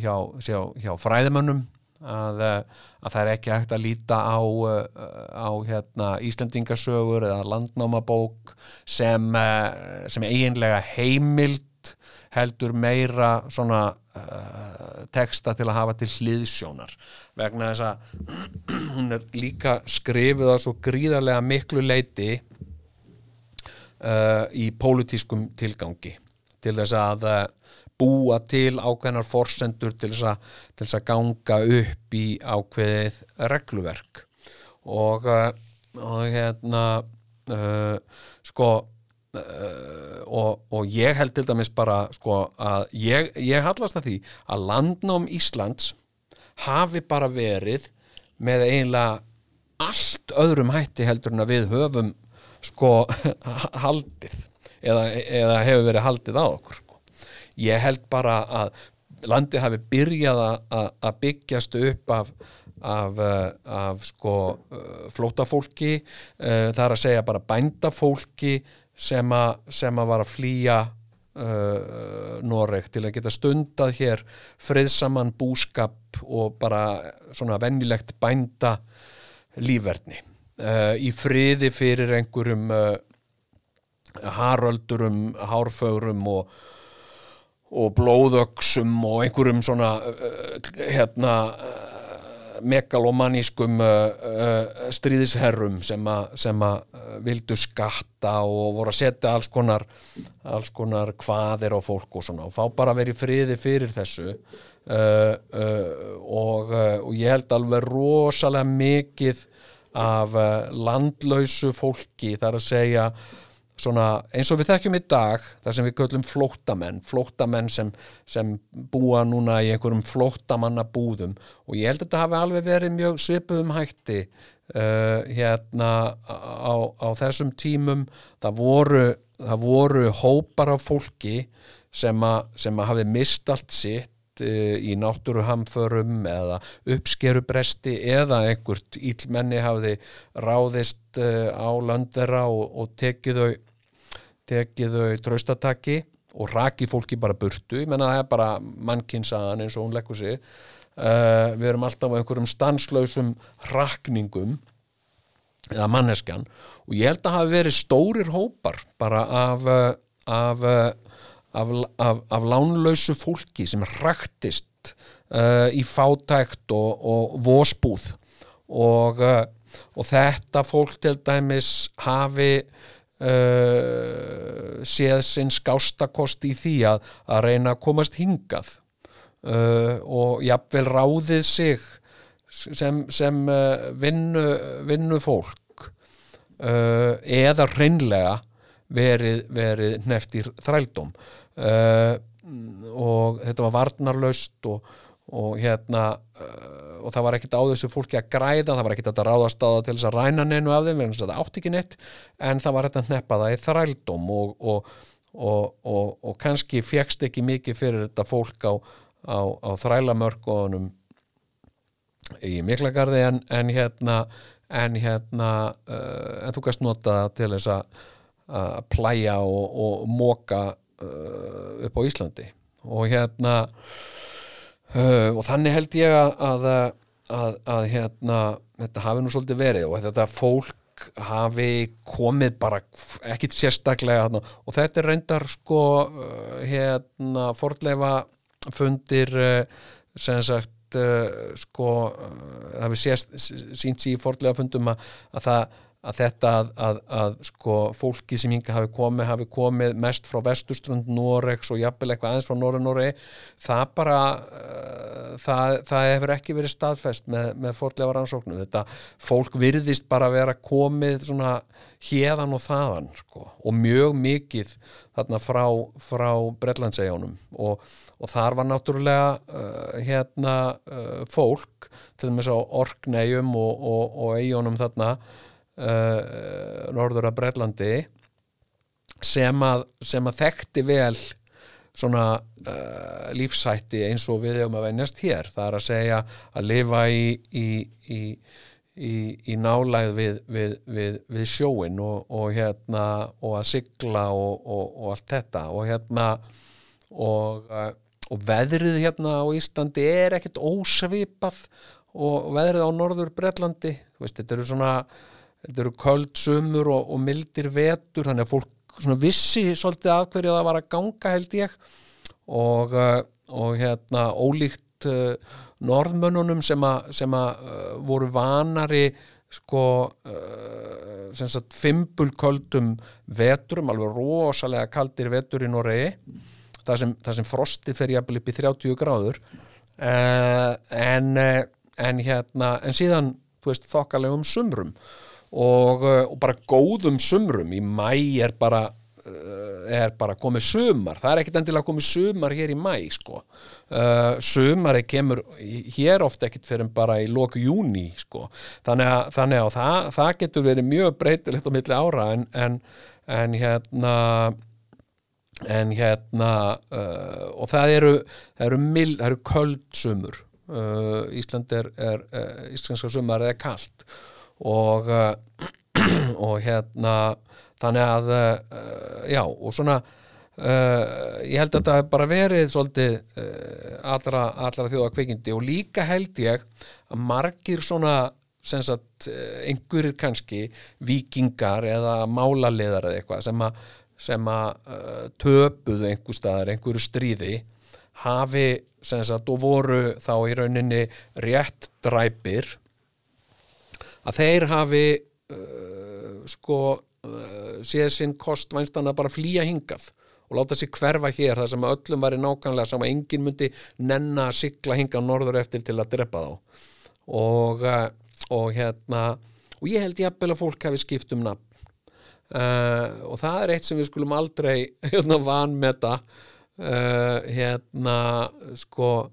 hjá, hjá, hjá fræðimönnum að, eh, að það er ekki hægt að líta á, eh, á hérna, Íslandingasögur eða landnámabók sem, eh, sem eiginlega heimild heldur meira svona uh, texta til að hafa til hliðsjónar. Vegna þess að hún er líka skrifið á svo gríðarlega miklu leiti uh, í pólitískum tilgangi. Til þess að búa til ákveðnar forsendur til þess að, til þess að ganga upp í ákveðið regluverk. Og, uh, og hérna uh, sko uh, og, og ég held til dæmis bara sko að ég, ég hallast að því að landnám Íslands hafi bara verið með eiginlega allt öðrum hætti heldur en að við höfum sko haldið eða, eða hefur verið haldið á okkur ég held bara að landi hafi byrjað að byggjast upp af, af, eh, af sko eh, flótafólki eh, það er að segja bara bændafólki sem að, sem að var að flýja uh, Noreg til að geta stundað hér friðsaman búskap og bara svona vennilegt bænda lífverðni uh, í friði fyrir einhverjum uh, haröldurum, hárfögrum og og blóðöksum og einhverjum svona uh, hérna uh, megalomanískum stríðisherrum sem að vildu skatta og voru að setja alls konar alls konar hvaðir á fólk og svona og fá bara að vera í friði fyrir þessu og, og ég held alveg rosalega mikið af landlausu fólki þar að segja svona eins og við þekkjum í dag þar sem við köllum flóttamenn flóttamenn sem, sem búa núna í einhverjum flóttamanna búðum og ég held að þetta hafi alveg verið mjög svipuðum hætti uh, hérna á, á þessum tímum. Það voru, það voru hópar af fólki sem að, hafi mist allt sitt uh, í náttúruhamförum eða uppskerubresti eða einhvert ílmenni hafiði ráðist uh, á löndera og, og tekið þau tekið þau traustataki og raki fólki bara burtu, ég menna það er bara mannkinsaðan eins og hún leggur sig. Uh, við erum alltaf á einhverjum stanslausum rakningum eða manneskjan. Og ég held að hafa verið stórir hópar bara af af, af, af, af lánlausu fólki sem raktist uh, í fátækt og, og vósbúð og, uh, og þetta fólk til dæmis hafi uh, séð sinn skástakost í því að, að reyna að komast hingað. Uh, og jafnvel ráðið sig sem, sem uh, vinnu, vinnu fólk eða reynlega verið, verið neftir þrældóm. Uh, og þetta var varnarlaust og, og hérna uh, og það var ekkert á þessu fólki að græða það var ekkert að ráðast á það til þess að ræna neinu af þeim, það átti ekki neitt en það var þetta að neppa það í þrældóm og, og, og, og kannski fegst ekki mikið fyrir þetta fólk á, á, á þrælamörkunum í Miklagarði en, en hérna en hérna uh, en þú kannst nota til þess að að plæja og móka uh, upp á Íslandi. Og hérna uh, og þannig held ég að, að, að hérna þetta hafi nú svolítið verið og þetta fólk hafi komið bara ekkit sérstaklega hérna, og þetta er reyndar sko uh, hérna fordleifa fundir uh, sem sagt sko það hefur sínt sér í fordleifa fundum að, að það að þetta að, að, að sko fólki sem hinga hafi komið, hafi komið mest frá vesturstrund Noregs og jafnvel eitthvað aðeins frá Norður Noregi það bara uh, það, það hefur ekki verið staðfest með, með fórlega rannsóknum. Þetta fólk virðist bara vera komið svona hérðan og þaðan sko, og mjög mikið þarna frá, frá Breitlandsegjónum og, og þar var náttúrulega uh, hérna uh, fólk til og með svo orknegjum og, og, og eigunum þarna uh, norður af Breitlandi sem að, sem að þekkti vel svona uh, lífsætti eins og við hefum að venjast hér. Það er að segja að lifa í, í, í, í nálæð við, við, við, við sjóin og, og hérna og að sigla og, og, og allt þetta. Og hérna og, uh, og veðrið hérna á Íslandi er ekkert ósvipað og veðrið á norður Breitlandi þetta eru svona þetta eru köld sumur og, og mildir vetur þannig að fólk vissi svolítið af hverju það var að ganga held ég. Og, uh, og hérna ólíkt uh, norðmönnunum sem að, sem að uh, voru vanari sko uh, sem sagt fimbulköldum veturum, alveg rosalega kaldir vetur í Noregi það sem, það sem frostið fer jafnvel upp í 30 gráður. En, en hérna en síðan, þú veist, þokkalegum sumrum og, uh, og bara góðum sumrum í mæ er bara uh, er bara komið sumar það er ekkert endilega komið sumar hér í mæ sko. uh, sumari kemur hér ofta ekkert fyrir bara í loku júni sko. þannig að, þannig að það, það getur verið mjög breytilegt á milli ára en, en, en hérna en hérna uh, og það eru það eru, mil, það eru köld sumur uh, Ísland er, er íslenska sumar er kallt og uh, og hérna þannig að uh, já og svona uh, ég held að þetta hef bara verið svolítið allra, allra þjóða kveikindi og líka held ég að margir svona sagt einhverjir kannski vikingar eða málaliðar eða eitthvað sem að sem að uh, töpuðu einhver staðar, einhverju stríði hafi sagt og voru þá í rauninni rétt dræpir að þeir hafi uh, sko uh, séð sinn kostvænst að bara flýja hingað og láta sér hverfa hér þar sem öllum væri nákvæmlega sem að enginn myndi nenna að sigla hinga norður eftir til að drepa þá. Og, uh, og hérna og ég held ég að fólk hafi skipt um nafn. Uh, og það er eitt sem við skulum aldrei hérna vanmeta. Uh, hérna sko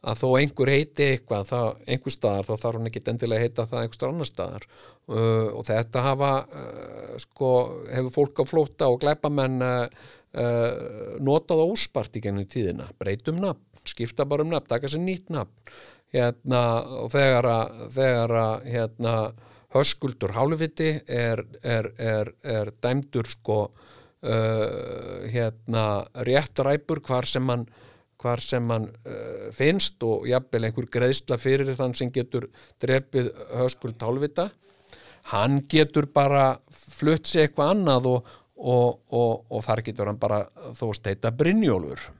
að þó einhver heiti eitthvað þá, einhver staðar þá þarf hann ekki endilega að heita það einhver staðar annar staðar. Uh, og þetta hafa uh, sko, hefur fólk á flóta og glæpamenn uh, uh, notað óspart í gennum tíðina. Breytum nafn, skipta bara um nafn taka sér nýtt nafn. Hérna, og þegar að, þegar að hérna, höskuldur hálfviti er, er, er, er dæmdur sko uh, hérna rétt ræpur hvar sem hann hvar sem hann uh, finnst og jafnvel einhver greiðsla fyrir þann sem getur drefið höskul tálvita hann getur bara flutt sig eitthvað annað og, og, og, og þar getur hann bara þó steita Brynjólfur.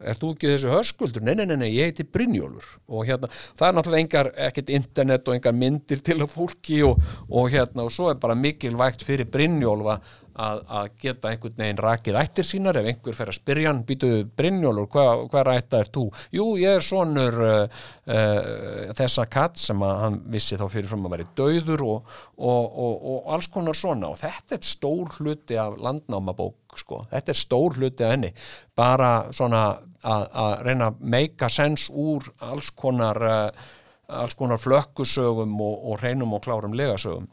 Er þú ekki þessu höskuldur? Nei, nei, nei, nei, ég heiti Brynjólfur. Og hérna, það er náttúrulega engar ekkert internet og engar myndir til að fólki og hérna, og svo er bara mikilvægt fyrir Brynjólfa að, að geta einhvern veginn rakið ættir sínar. Ef einhver fer að spyrja hann, býtu Brynjólur, hvað hva rætta er þú? Jú, ég er sonur uh, uh, þessa katt sem að hann vissi þá fyrirfram að veri döður og, og, og, og alls konar svona. Og þetta er stór hluti af landnámabók sko, þetta er stór hluti af henni, bara svona að, reyna að make a sense úr alls konar uh, alls konar flökkusögum og, hreinum og klárum legasögum.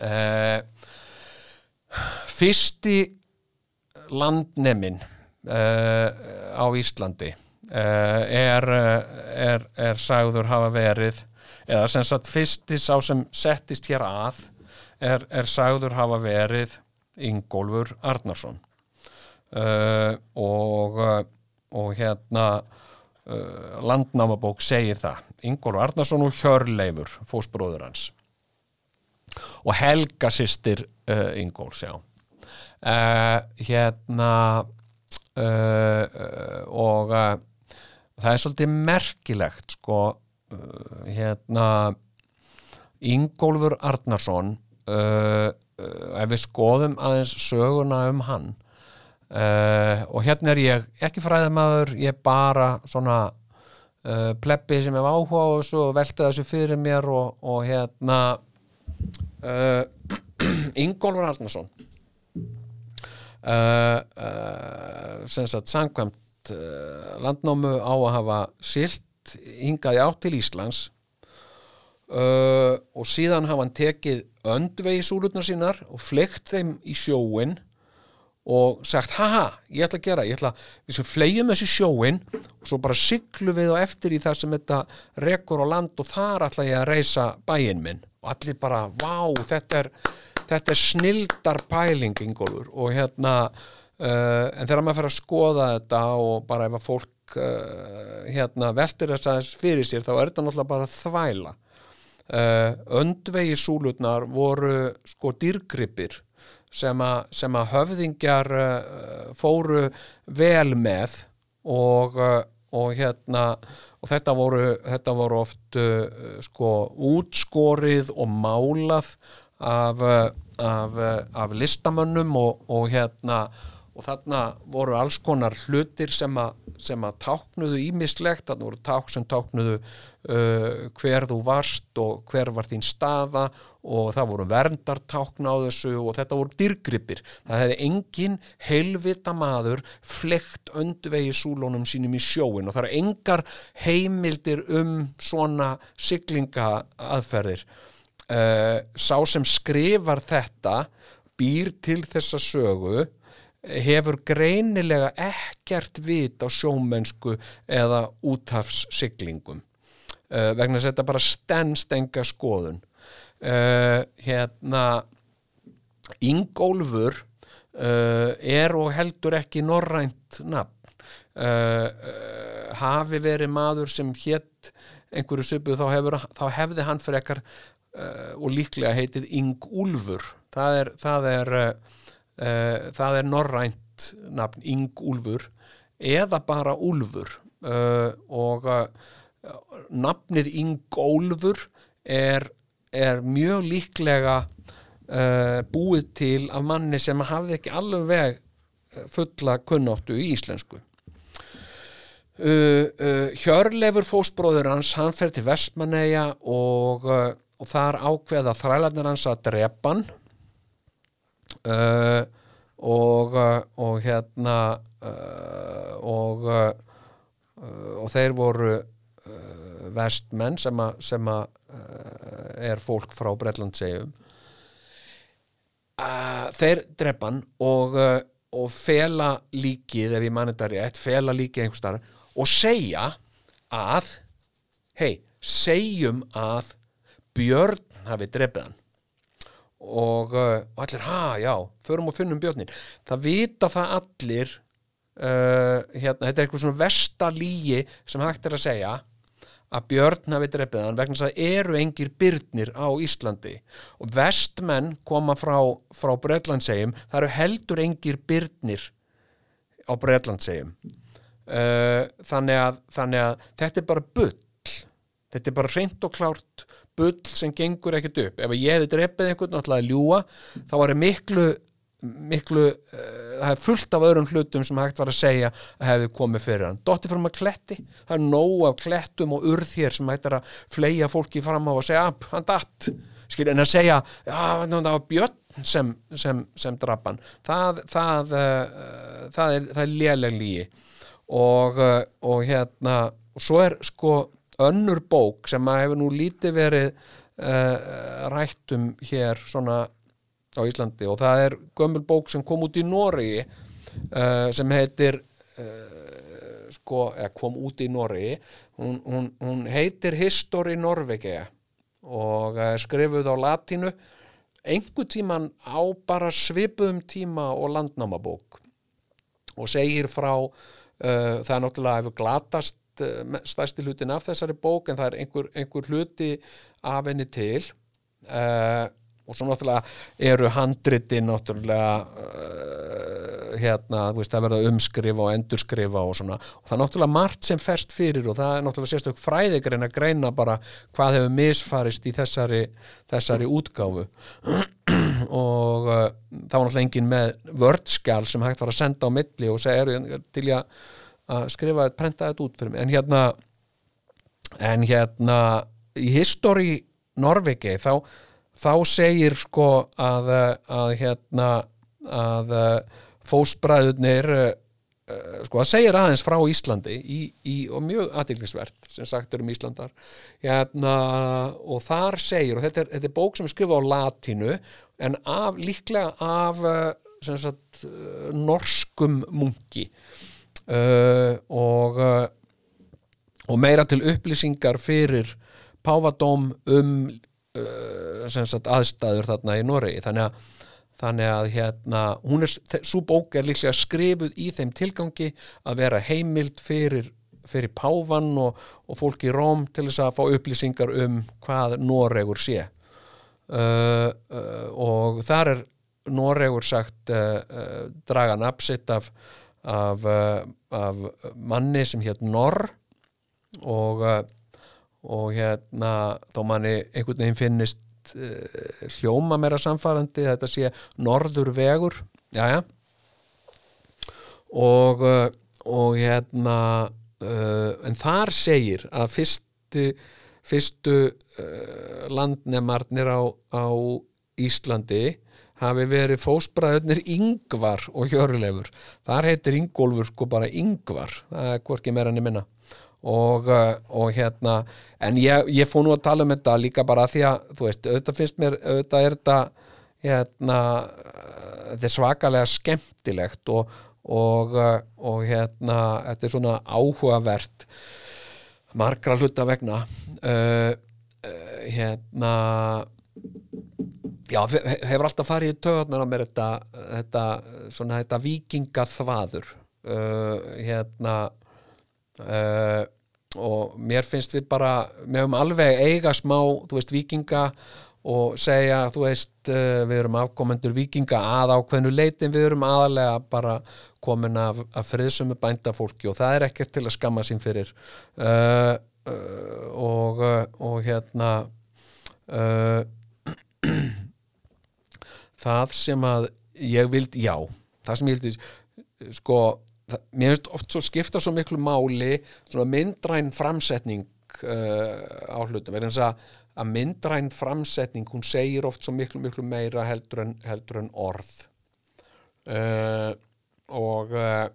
Eh, fyrsti landnemin eh, á Íslandi eh, er, er, er sagður hafa verið eða sem sagt fyrsti sá sem settist hér að er, er sagður hafa verið Ingólfur Arnarsson uh, og, og hérna uh, landnámabók segir það. Ingólfur Arnarsson og Hjörleifur fósbróður hans og Helga sýstir uh, Ingóls já. Uh, hérna uh, og það er svolítið merkilegt sko hérna Ingólfur Arnarsson ef við skoðum aðeins söguna um hann og hérna er ég ekki fræðamaður, ég er bara svona plebbi sem hef áhuga og velta þessu fyrir mér og, og hérna Ingólfur Arnarsson uh, uh, sem sagt samkvæmt uh, landnámu á að hafa silt hingaði átt til Íslands uh, og síðan hafa hann tekið öndvegi súlutnar sínar og fleikt þeim í sjóin og sagt, haha, ég ætla að gera ég ætla, við sem flegjum þessi sjóin og svo bara siglu við og eftir í það sem þetta rekur á land og þar ætla ég að reysa bæinn minn. Og allir bara, vá, þetta er þetta er snildar pæling Ingólfur. Og hérna uh, en þegar maður fer að skoða þetta og bara ef að fólk uh, hérna veltir þess aðeins fyrir sér þá er þetta náttúrulega bara þvæla. Uh, öndvegi súlutnar voru sko dýrgripir sem, a, sem að höfðingjar uh, fóru vel með og, uh, og hérna og þetta voru, þetta voru oft uh, sko útskorið og málað af, af, af listamönnum og, og hérna og þarna voru alls konar hlutir sem að, sem að táknuðu ímislegt, þarna voru ták sem táknuðu uh, hver þú varst og hver var þín staða og það voru verndartákn á þessu og þetta voru dyrgripir. Það hefði engin heilvita maður flekt öndvegi súlónum sínum í sjóin og það eru engar heimildir um svona siglinga aðferðir. Uh, sá sem skrifar þetta býr til þessa sögu hefur greinilega ekkert vit á sjómennsku eða úthafssiglingum uh, vegna þess að þetta bara stennst enga skoðun. Uh, hérna Ingólfur uh, er og heldur ekki norrænt nafn. Hafi verið maður sem hétt einhverju söpuð þá, þá hefði hann frekar og líklega heitið Ingúlfur. Það er það er uh, það er norrænt nafn Ingúlfur eða bara Úlfur. Uh, og uh, nafnið Ingólfur er, er mjög líklega búið til af manni sem hafði ekki alveg fulla kunnáttu í íslensku. Hjörleifur fósbróður hans hann fer til Vestmanneia og, og þar ákveða þrælarnir hans að drepa hann uh, og, og hérna uh, og og þeir voru vestmenn sem að, sem að er fólk frá Breitlandsegjum þeir drepan og, og fela líkið ef ég mann þetta rétt, fela líkið einhver starf og segja að hei, segjum að Björn hafi drefið hann og, uh, og allir, ha, já, förum og finnum björnin það vita það allir uh, hérna, þetta er eitthvað svona vestalíi sem hægt er að segja að björn hafi drefið hann vegna þess að eru engir byrnir á Íslandi. Og vestmenn koma frá, frá Breitlandsegjum, það eru heldur engir byrnir á Breitlandsegjum uh, þannig, þannig að þetta er bara bull. Þetta er bara reynd og klárt bull sem gengur ekkert upp. Ef ég hefði drepið einhvern náttúrulega að ljúa þá var miklu miklu, uh, það er fullt af öðrum hlutum sem hægt var að segja að hefði komið fyrir hann. Dotti fram að kletti. Það er nóg af klettum og urð hér sem hægt er að fleia fólki fram á og segja að hann datt, skil en að segja já, það var björn sem, sem, sem drappan það, það, uh, það er, það er léleg lígi og, uh, og hérna og svo er sko önnur bók sem að hefur nú lítið verið uh, rættum hér svona á Íslandi og það er gömul bók sem kom út í Noregi uh, sem heitir uh, sko, eða kom út í Noregi. Hún, hún, hún heitir History Norvegia og skrifuð á latínu. Einhver tíman á bara svipuðum tíma og landnámabók og segir frá það er náttúrulega hefur glatast uh, stærsti hlutin af þessari bók en það er einhver, einhver hluti af henni til. Uh, og svo náttúrulega eru handriti náttúrulega uh, hérna, veist, það verða umskrifa og endurskrifa og svona. Og það er náttúrulega margt sem ferst fyrir og það er náttúrulega sérstök fræðigrein að greina bara hvað hefur misfarist í þessari, þessari útgáfu. Og uh, það var náttúrulega engin með vördskjál sem hægt var að senda á milli og segja, eru til ég að skrifa, prenta þetta út fyrir mig. En hérna en hérna í History Norvegi þá þá segir sko að, að hérna að fósbræðunir sko það segir aðeins frá Íslandi í, í, og mjög aðtillisvert sem sagt er um Íslandar hérna, og þar segir og þetta er, þetta er bók sem er skrifað á latínu en af, líklega af sagt, norskum munki uh, og og meira til upplýsingar fyrir Pávadóm um uh, sagt, aðstæður þarna í Noregi. Þannig að, þannig að hérna, hún er, svo bók er líklega skrifuð í þeim tilgangi að vera heimild fyrir, fyrir Pávan og, og fólk í Róm til þess að fá upplýsingar um hvað Noregur sé. Uh, og þar er Noregur sagt draga napsitt af, af, af manni sem hétt Norr og og hérna þó manni einhvern veginn finnist uh, hljóma meira samfærandi þetta sé norður vegur. Jájá og, uh, og hérna uh, en þar segir að fyrstu, fyrstu landnemarnir á, á Íslandi hafi verið fósbræðurnir Yngvar og Hjörleifur. Þar heitir Yngolfur sko bara Yngvar það er hvorki meira enn ég minna. Og, uh, og hérna en ég, ég fóð nú að tala um þetta líka bara því að þú veist, auðvitað finnst mér auðvitað er þetta hérna, þetta er svakalega skemmtilegt og, og, uh, og hérna þetta er svona áhugavert margra hluta vegna. Uh, uh, hérna já, hefur alltaf farið í töðunar á mér þetta, þetta svona þetta vikingaþvaður uh, hérna Uh, og mér finnst við bara við höfum alveg eiga smá þú veist vikinga og segja þú veist uh, við erum afkomendur vikinga að ákveðnu leitin við erum aðalega bara komin af, af friðsömu bændafólki og það er ekkert til að skamma sín fyrir. Uh, og, og hérna það sem að ég vildi, já það sem ég vildi sko það, mér finnst oft svo skipta svo miklu máli svona myndræn framsetning uh, á hlutum. Verðin að, að myndræn framsetning hún segir oft svo miklu miklu meira heldur en, heldur en orð. Uh, og uh,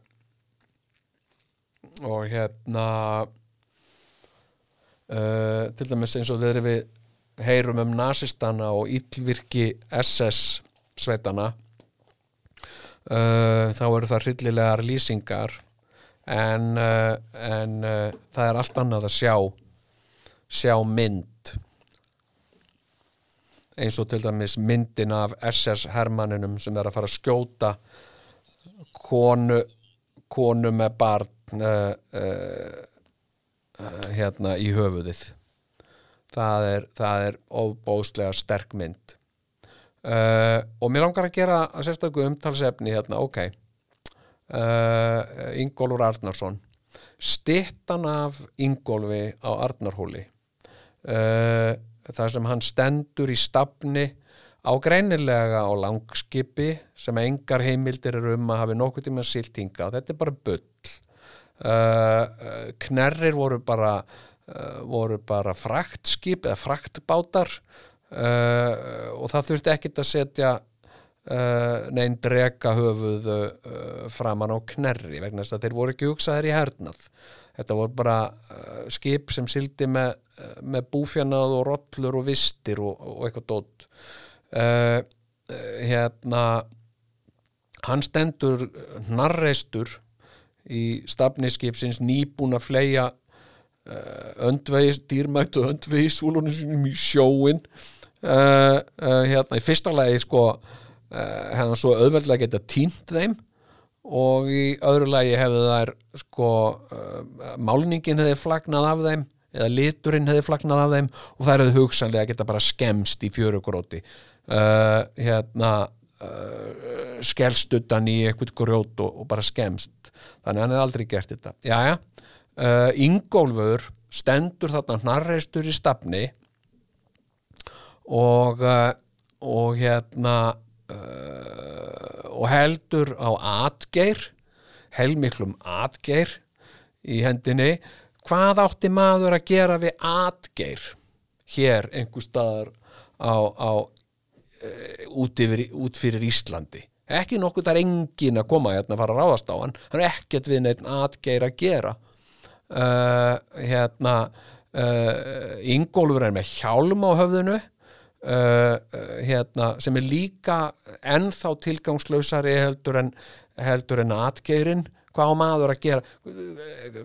og hérna til dæmis eins og við heyrum um nazistana og yllvirki SS sveitana uh, þá eru það hryllilegar lýsingar. En, uh, en uh, það er allt annað að sjá sjá mynd. Eins og til dæmis myndin af SS Hermanninum sem er að fara að skjóta konu konu með barn uh, uh, uh, hérna í höfuðið. Það er, það er óbóðslega sterk mynd Uh, og mér langar að gera að sérstaklega umtalsefni hérna, ok. Uh, Ingólfur Arnarsson stittan af Ingólfi á Arnarhóli. Uh, þar sem hann stendur í stafni á greinilega á langskipi sem engar heimildir eru um að hafi nokkuð tíma siltinga þetta er bara bull. Knerrir voru bara voru bara fraktskip eða fraktbátar uh, og það þurfti ekkit að setja uh, neinn drega höfuð uh, framan á knerri vegna þess að þeir voru ekki hugsaðir í hernað. Þetta voru bara skip sem sildi með, með búfjanað og rollur og vistir og, og eitthvað dótt hérna hann stendur hnarreistur í stafniskipsins nýbúin að fleia uh, öndvegis, dýrmættu öndvegis úlunum sínum í sjóin uh, uh, hérna í fyrsta lagi sko hefði hann svo auðveldlega geta tínt þeim og í öðru lagi hefði þær sko málningin hefði flagnað af þeim eða liturinn hefði flagnað af þeim og þær hefði hugsanlega geta bara skemst í fjörugróti hérna uh, skelstuttan í eitthvað grjót og, og bara skemst þannig að hann hefði aldrei gert þetta. Jæja, uh, Ingólfur stendur þarna hnarreistur í stafni og uh, og hérna uh, og heldur á atgeir helmiklum atgeir í hendinni. Hvað átti maður að gera við atgeir hér einhver staðar á, á uh, út, yfir, út fyrir Íslandi? Ekki nokkuð það er engin að koma hérna að fara að ráðast á hann. Hann er ekkert við neitt atgeir að gera. Uh, hérna uh, Ingólfur er með hjálm á höfðinu uh, uh, hérna, sem er líka ennþá tilgangslausari heldur en, heldur en atgeirinn hvað á maður að gera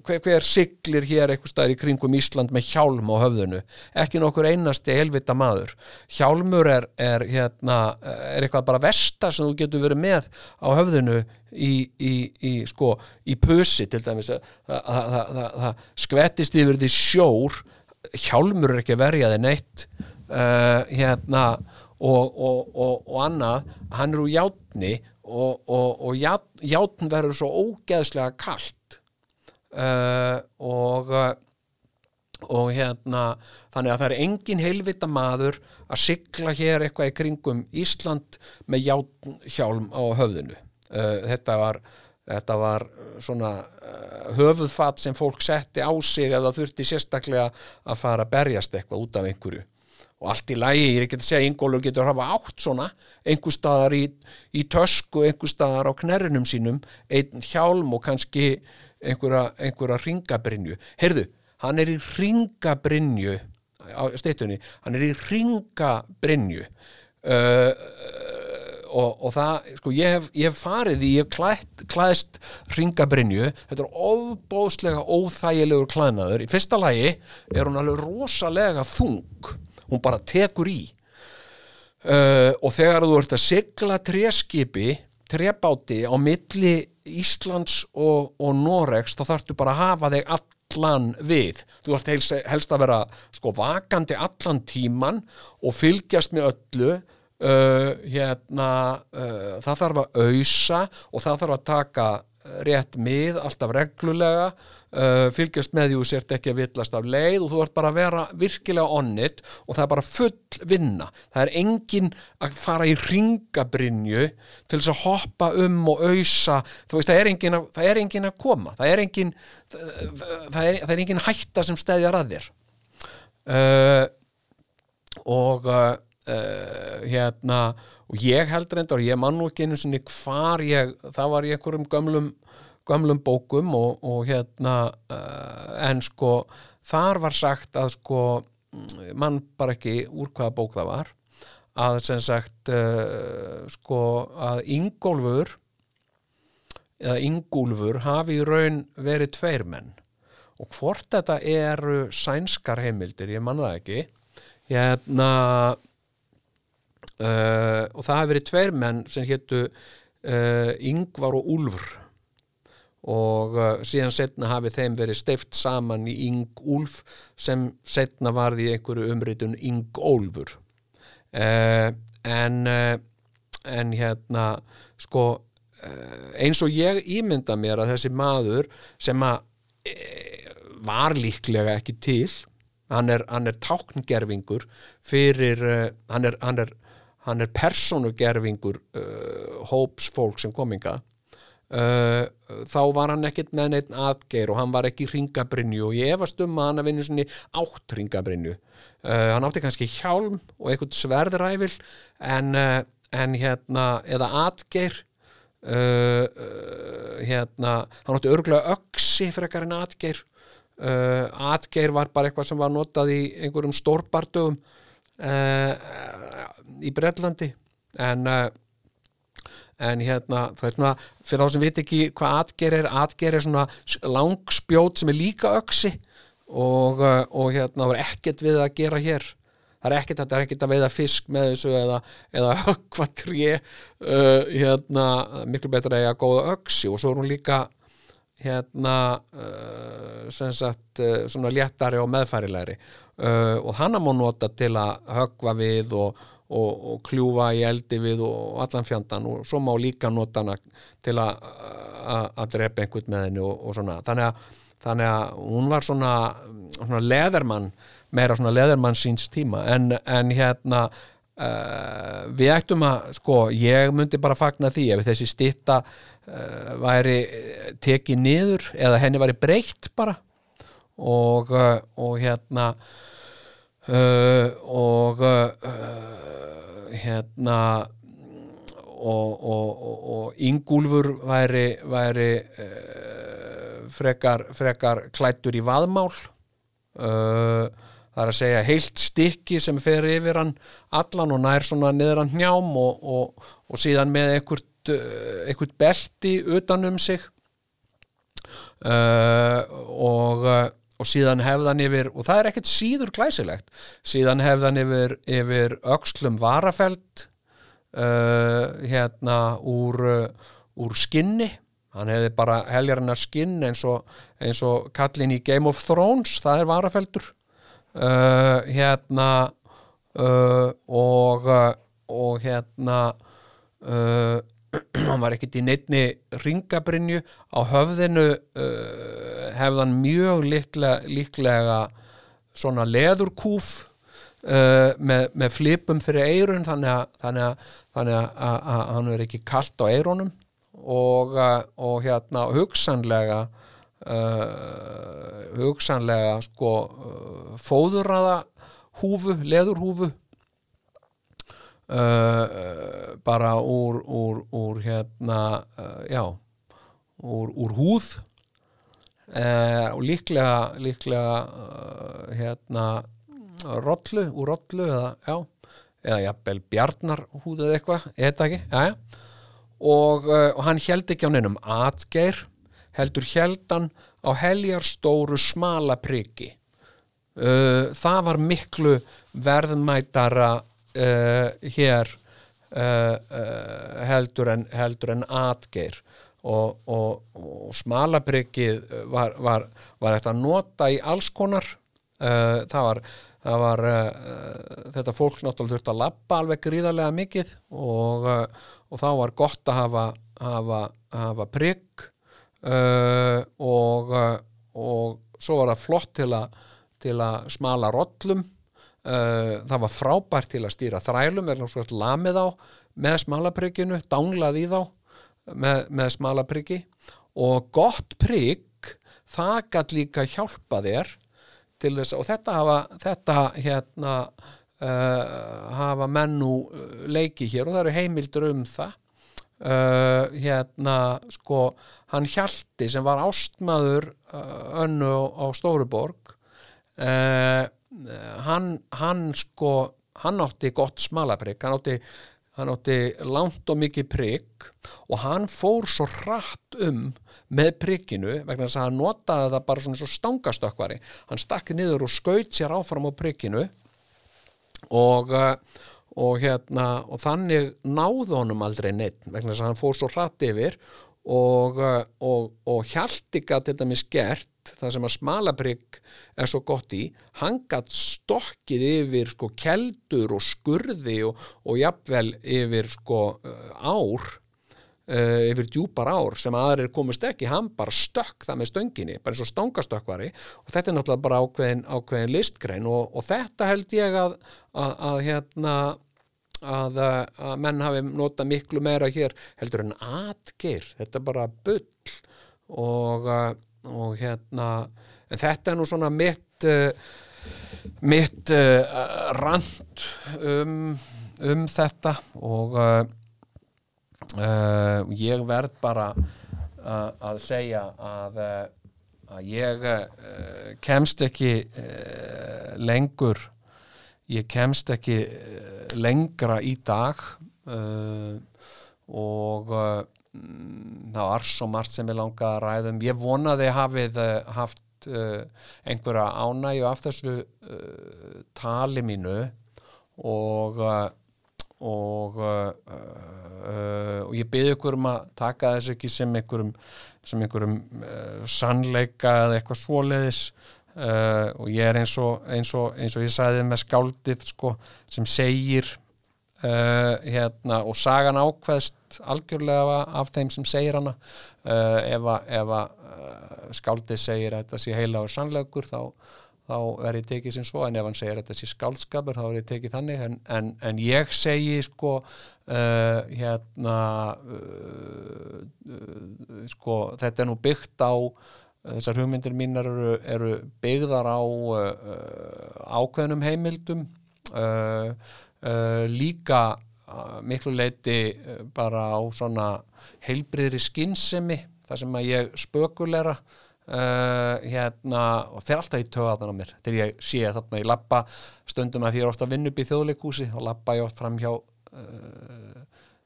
hver, hver siglir hér eitthvað staðar í kringum Ísland með hjálm á höfðinu ekki nokkur einasti helvita maður hjálmur er, er hérna er eitthvað bara versta sem þú getur verið með á höfðinu í, í, í sko, í pusi til dæmis að það skvettist yfir því sjór hjálmur er ekki að verja þið neitt uh, hérna og, og, og, og annað hann er úr játni og, og, og ját, játn verður svo ógeðslega kalt. Uh, og uh, og hérna þannig að það er engin heilvita maður að sigla hér eitthvað í kringum Ísland með játnhjálm á höfðinu. Uh, þetta var þetta var svona höfuðfatt sem fólk setti á sig eða þurfti sérstaklega að fara að berjast eitthvað út af einhverju og allt í lagi, ég er ekki að segja Ingólfur getur hafa átt svona, einhver staðar í, í tösku, einhver staðar á knerrinum sínum, einn hjálm og kannski einhverja, einhverja ringabrinju, heyrðu hann er í ringabrinju á steytunni, hann er í ringabrinju uh, og, og það, sko, ég hef, ég hef farið í, ég hef klætt, klæðst ringabrinju, þetta er ofbóðslega óþægilegur klæðnaður, í fyrsta lagi er hún alveg rosalega þung hún bara tekur í. Uh, og þegar þú ert að sigla treskipi, trebáti á milli Íslands og, og Noregs þá þarftu bara að hafa þig allan við. Þú ert helst, helst að vera sko vakandi allan tíman og fylgjast með öllu uh, hérna uh, það þarf að auðsa og það þarf að taka rétt mið, alltaf reglulega uh, fylgjast með því þú sért ekki að villast af leið og þú ert bara að vera virkilega onnit og það er bara full vinna. Það er engin að fara í ringabrinju til þess að hoppa um og auðsa það er engin að, það er engin að koma. Það er engin það er, það er engin hætta sem stæðjar að þér. Uh, og uh, hérna og ég held reyndar, ég man nú ekki einu sinni hvar ég, það var í einhverjum gömlum, gömlum bókum og, og hérna uh, en sko þar var sagt að sko mann bara ekki úr hvaða bók það var að sem sagt uh, sko að Ingólfur eða Ingúlfur hafi í raun verið tveir menn. Og hvort þetta eru sænskar heimildir, ég manna það ekki. Hérna uh, og það hafi verið tveir menn sem héttu uh, Yngvar og Úlfur. Og uh, síðan setna hafi þeim verið steift saman í Yng-Úlf sem setna varði í einhverju umritun Yng-Ólfur en en hérna sko eins og ég ímynda mér að þessi maður sem að var líklega ekki til hann er, er tákngerfingur fyrir uh, hann er, er, hann er persónugerfingur uh, hóps fólk sem kominga uh, þá var hann ekkit með neitt atgeir og hann var ekki ringabrinju og ég efast um að hann að vinna svona átt ringabrinju uh, hann átti kannski hjálm og eitthvað sverðræfil en, uh, en hérna eða atgeir uh, uh, hérna hann átti örgulega öksi frekar en atgeir. Uh, atgeir var bara eitthvað sem var notað í einhverjum stórbardugum uh, í Brellandi en uh, en hérna, það er svona fyrir þá sem veit ekki hvað atger er atger er svona langspjót sem er líka öksi og, uh, og hérna, það var ekkert við að gera hér. Það er ekkert, það er ekkert að veiða fisk með þessu eða, eða höggva tré uh, hérna, miklu betra að eiga góða öksi og svo er hún líka hérna uh, sem sagt uh, svona léttari og meðfærilegri. Uh, og hana má nota til að höggva við og, og, og kljúfa í eldi við og allan fjandan og svo má líka nota hana til að að- að drepa einhvern með henni og, og svona. Þannig að, þannig að hún var svona, svona leðermann meira svona leðermann síns tíma. En, en hérna Uh, við ættum að, sko, ég myndi bara fagna því ef þessi stitta uh, væri eh, tekið niður eða henni væri breytt bara. Og, uh, og hérna og hérna og, og, og, Ingúlfur væri, væri frekar, frekar klættur í vaðmál. Það er að segja heilt stykki sem fer yfir hann allan og nær svona niður hann hnjám og, síðan með einhvert, uh, einhvert belti utan um sig uh, og, uh, og síðan hefðan yfir og það er ekkert síður glæsilegt síðan hefðan yfir, yfir öxlum varafeld uh, hérna úr, úr skinni. Hann hefði bara heljarinnar skinn eins og, eins og kallin í Game of Thrones það er varafeldur uh, hérna og og hérna uh, hann var ekkit í neittni ringabrinju. Á höfðinu uh, hefðan mjög líklega, líklega svona leðurkúf uh, með, með flipum fyrir eirun þannig að, hann er ekki kalt á eirunum og, uh, og hérna hugsanlega uh, hugsanlega sko uh, fóðurraða húfu, leðurhúfu uh, bara úr, úr, úr hérna uh, já úr, úr húð uh, og líklega líklega uh, hérna rollu, úr rollu eða já, eða jafnvel bjarnarhúð eða eitthvað, ég heit ekki já. Og, uh, og hann held ekki á neinum atgeir heldur heldan á heljarstóru smala priki uh, það var miklu verðmætara hér uh, uh, heldur, en, en atgeir. Og, og, og smalaprikkið var, var, var eftir að nota í alls konar það var, það var þetta fólk náttúrulega þurfti að labba alveg gríðarlega mikið og, og þá var gott að hafa, hafa, hafa uh, og, svo var það flott til að, til að smala rollum það var frábært til að stýra þrælum er náttúrulega lamið á með smalaprikkinu, dánglað í þá með, með smalaprikki og gott prikk það gætt líka hjálpa þér til þess og þetta hafa þetta hérna uh, hafa menn nú uh, leiki hér og það eru heimildur um það. Uh, hérna sko hann Hjalti sem var ástmaður önnu á, Stóruborg uh, hann, hann sko hann átti gott smalaprikk hann átti, hann átti langt og mikið prikk og hann fór svo hratt um með prikkinu vegna þess að hann notaði það bara svona svo stangastökkvari. Hann stakki niður og skaut sér áfram á prikkinu og, uh, og hérna og þannig náði honum aldrei neitt vegna þess að hann fór svo hratt yfir og, uh, og, og hjalti gat þetta mér skert það sem að smalaprygg er svo gott í hann gat stokkið yfir sko keldur og skurði og, og jafnvel yfir sko uh, ár uh, yfir djúpar ár sem aðrir komust ekki, hann bara stökk það með stönginni, bara eins og stangastökkvari. Og þetta er náttúrulega bara ákveðin, ákveðin listgrein og, og þetta held ég að, að, að hérna að, að menn hafi nota miklu meira hér heldur en atgeir. Þetta er bara bull og, uh, og hérna en þetta er nú svona mitt uh, mitt uh, rand um, um þetta. Og uh, ég verð bara að segja að, að ég kemst ekki lengur. Ég kemst ekki lengra í dag. Og mm, það var svo margt sem ég langa að ræðum ég vonaði hafið uh, haft uh, einhverja ánægju af þessu uh, tali mínu og og og ég byrði ykkur um að taka þess ekki sem einhverjum sem einhverjum uh, sannleika eða eitthvað svoleiðis. Uh, og ég er eins og, eins og, eins og ég sagði með skáldið sko, sem segir uh, hérna, og sagan ákveðst algjörlega af þeim sem segir hana. Uh, ef að, ef að uh, skáldið segir að þetta sé heila og sannleikur þá þá er ég tekið sem svo. En ef hann segir að þetta sé skáldskapur þá er ég tekið þannig. En, en, en ég segi sko hérna sko þetta er nú byggt á þessar hugmyndir mínar eru, eru byggðar á ákveðnum heimildum. Uh, uh, líka uh, miklu leiti uh, bara á svona heilbriðri skinnsemi þar sem að ég spökulera hérna og fer alltaf í töðan á mér. Þegar ég sé þarna í lappa stundum að því ég er ofta að vinna upp í þjóðleikúsi og lappa ég oft fram hjá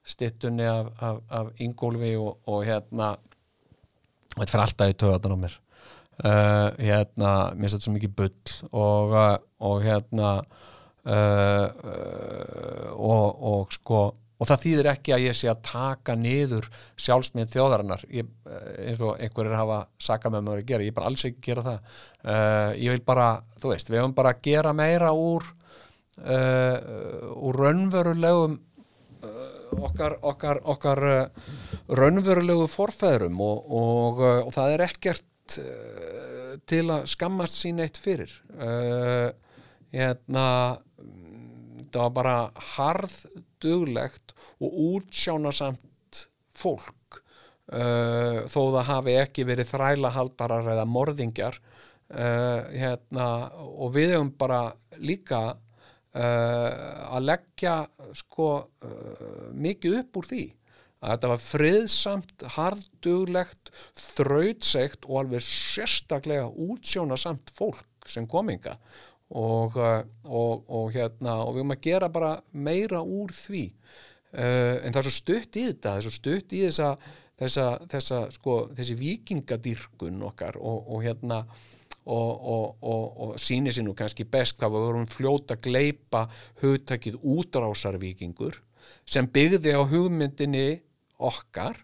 stittunni af, af, af Ingólfi og, og hérna þetta fer alltaf í töðan á mér. Uh, hérna, mér þetta svo mikið bull og, og hérna og, og sko og það þýðir ekki að ég sé að taka niður sjálfsmynd þjóðarinnar. Ég, eins og einhverjir hafa saka með mér að gera, ég er bara alls ekki að gera það. Uh, ég vil bara, þú veist við höfum bara að gera meira úr uh, úr raunverulegum uh, okkar okkar, okkar raunverulegu forfæðrum og, og, og það er ekkert til að skammast sín eitt fyrir. Hérna það var bara harð duglegt og útsjánasamt fólk. Uh, þó það hafi ekki verið þrælahaldarar eða morðingjar uh, hérna, og við hefum bara líka uh, að leggja sko mikið upp úr því að þetta var friðsamt, harduglegt, þrautsegt og alveg sérstaklega útsjónasamt fólk sem kominga og, og, og hérna og við höfum að gera bara meira úr því. Uh, en það er svo stutt í þetta það er svo stutt í þessa, þessa, þessa sko, þessi vikingadýrkun okkar og, og hérna og sýnir sér nú kannski best hvað við vorum fljóta að gleipa hugtakið útrásarvíkingur sem byggði á hugmyndinni okkar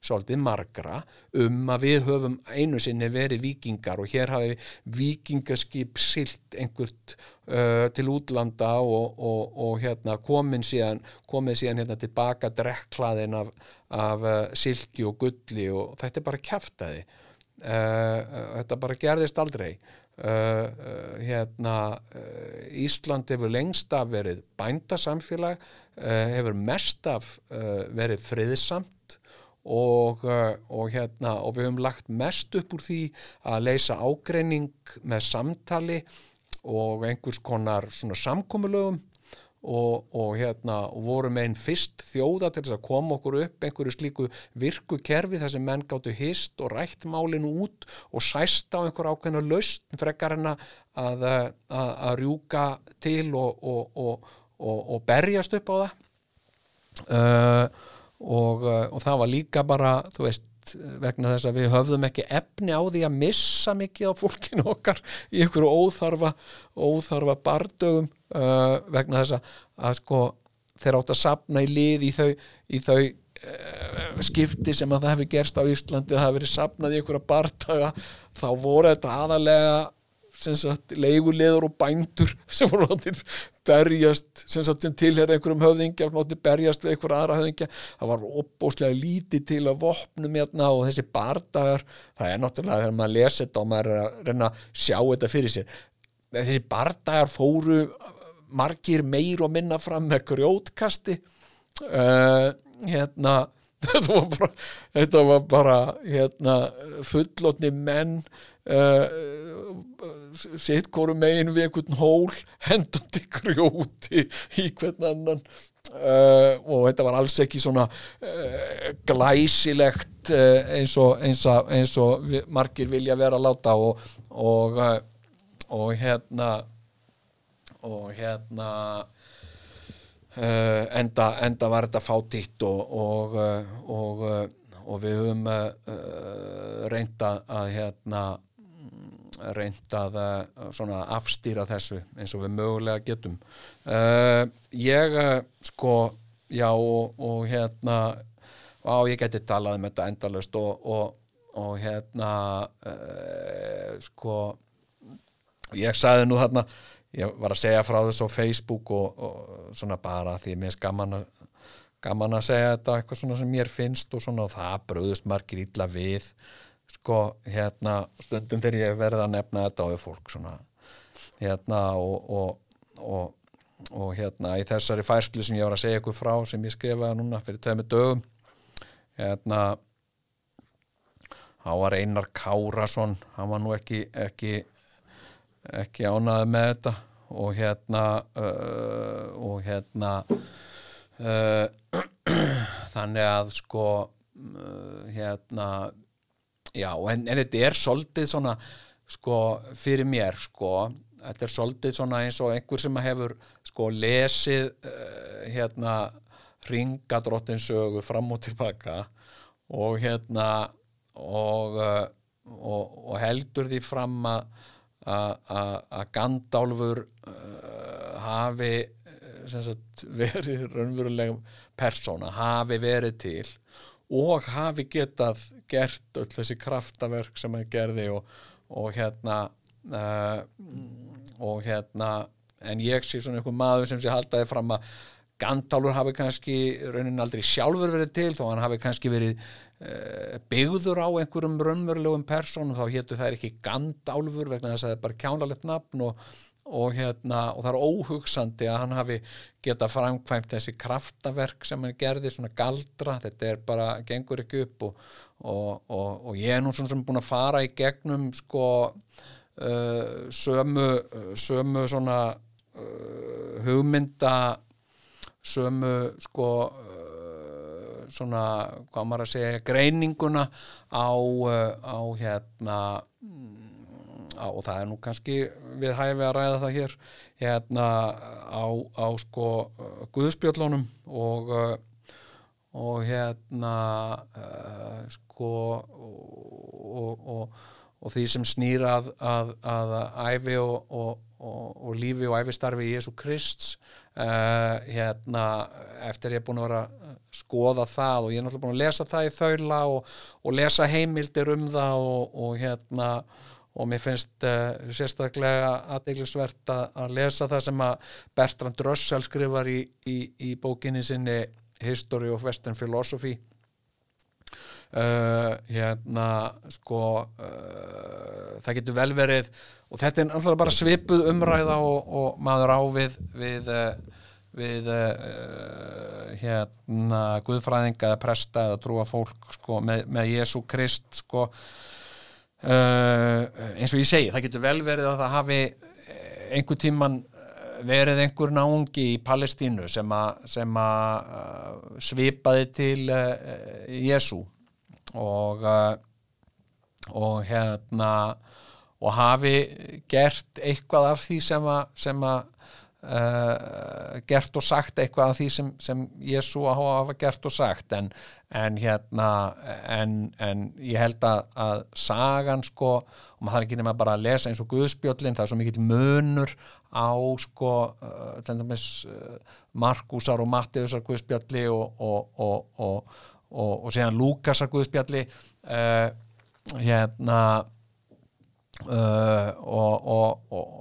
svolítið margra um að við höfum einu sinni verið vikingar og hér hafi vikingaskip silt einhvert uh, til útlanda og, og, og hérna komin síðan, komið síðan hérna tilbaka drekklaðin af, af uh, silki og gulli og þetta er bara kæftæði uh, þetta bara gerðist aldrei. Uh, uh, hérna uh, Ísland hefur lengst af verið bændasamfélag hefur mest af verið friðsamt og, uh, og, hérna, og við höfum lagt mest upp úr því að leysa ágreining með samtali og einhvers konar samkomulögum. Og, og hérna vorum einn fyrst þjóða til þess að koma okkur upp einhverju slíku virku kerfi þar sem menn gáttu hist og rætt málinu út og sæst á einhver ákveðna laust frekar en að, að, að rjúka til og berjast upp á það. Uh, og, uh, og það var líka bara þú veist vegna þess að við höfðum ekki efni á því að missa mikið á fólkinu okkar í einhverju óþarfa óþarfa bardögum uh, vegna þess að, að sko þeir átt að sapna í lið í þau, í þau uh, skipti sem að það hefði gerst á Íslandi það hefði verið sapnað í einhverja bardaga þá voru þetta aðalega sagt, leiguleður og bændur sem voru látið berjast sem sem tilherra einhverjum höfðingja látið berjast við einhverja aðra höfðingja. Það var opbóslega lítið til að vopnum hérna og þessi bardagar. Það er náttúrulega þegar maður lesi þetta og maður er að reyna að sjá þetta fyrir sér. Þessi bardagar fóru margir meir og minna fram með grjótkasti. Uh, hérna þetta var bara, þetta var bara hérna, fullotni menn uh, sitt hvoru megin við einhvern hól hendandi grjóti í hvern annan. Uh, og þetta var alls ekki svona uh, glæsilegt eins og, eins og, eins og margir vilja vera að láta. Og, og, og hérna og hérna uh, enda, enda var þetta fátítt og, og, og, uh, og við höfum uh, reynda að hérna reynda að svona afstýra þessu eins og við mögulega getum. Uh, ég uh, sko já og, og hérna á ég geti talað um þetta endalaust og, og, og hérna uh, sko ég sagði nú þarna ég var að segja frá þessu á Facebook og, svona bara því mér finnst gaman að gaman að segja þetta eitthvað svona sem mér finnst og svona og það bröðust margir illa við sko hérna stundum þegar ég verið að nefna þetta á við fólk svona hérna og, og, og, og hérna í þessari færslu sem ég var að segja ykkur frá sem ég skrifaði núna fyrir tveimur dögum hérna hann var Einar Kárasson hann var nú ekki ekki ekki ánaði með þetta og hérna uh, og hérna uh, þannig að sko uh, hérna já, en, en þetta er svolítið svona sko fyrir mér sko. Þetta er svolítið svona eins og einhver sem hefur sko lesið uh, hérna ringadrottinsögu fram og tilbaka og hérna og, uh, og, og heldur því fram að Gandálfur uh, hafi sagt, verið raunverulegum persóna, hafi verið til og hafi getað gert öll þessi kraftaverk sem hann gerði og, og hérna uh, og hérna en ég sé svona einhver maður sem sé haldaði fram að Gandálfur hafi kannski raunin aldrei sjálfur verið til þó hann hafi kannski verið uh, byggður á einhverjum raunverulegum persónum þá hétu það ekki Gandálfur vegna þess að það er bara kjánalegt nafn og, og, hérna, og það er óhugsandi að hann hafi geta framkvæmt þessi kraftaverk sem hann gerði svona galdra, þetta er bara gengur ekki upp og, og, og, ég er nú svona sem búin að fara í gegnum sko uh, sömu, sömu svona uh, hugmynda sömu sko uh, svona, hvað maður að segja greininguna á, uh, á hérna mm, og það er nú kannski við hæfi að ræða það hér hérna á, á sko guðspjöllunum og uh, og hérna uh, sko og, og, og því sem snýr að, að, að æfi og, og, lífi og æfistarfi Jésu Krists uh, hérna eftir ég er búin að vera að skoða það og ég er náttúrulega búin að lesa það í þaula og lesa heimildir um það og hérna og mér finnst uh, sérstaklega aðeinsvert að, að lesa það sem að Bertrand Russell skrifar í, í, í bókinni sinni History of Western Philosophy. Uh, hérna sko uh, það getur vel verið og þetta er alltaf bara svipuð umræða og, og maður á við við, við hérna guðfræðinga eða presta eða trúa fólk sko, með, með Jésu Krist sko uh, eins og ég segi, það getur vel verið að það hafi einhver tíman verið einhver náungi í Palestínu sem að, uh, svipaði til uh, Jésu og og hérna og hafi gert eitthvað af því sem að uh, gert og sagt eitthvað af því sem, sem Jésu hafa gert og sagt. En, en hérna en, en ég held að, að sagan sko og maður þarf ekki nema bara að lesa eins og Guðspjöllin það er svo mikill munur á sko uh, dæmis uh, Markusar og Mattiusar Guðspjalli og, og, og, og, og, síðan Lúkasar Guðspjalli. Uh, hérna uh, og, og, og,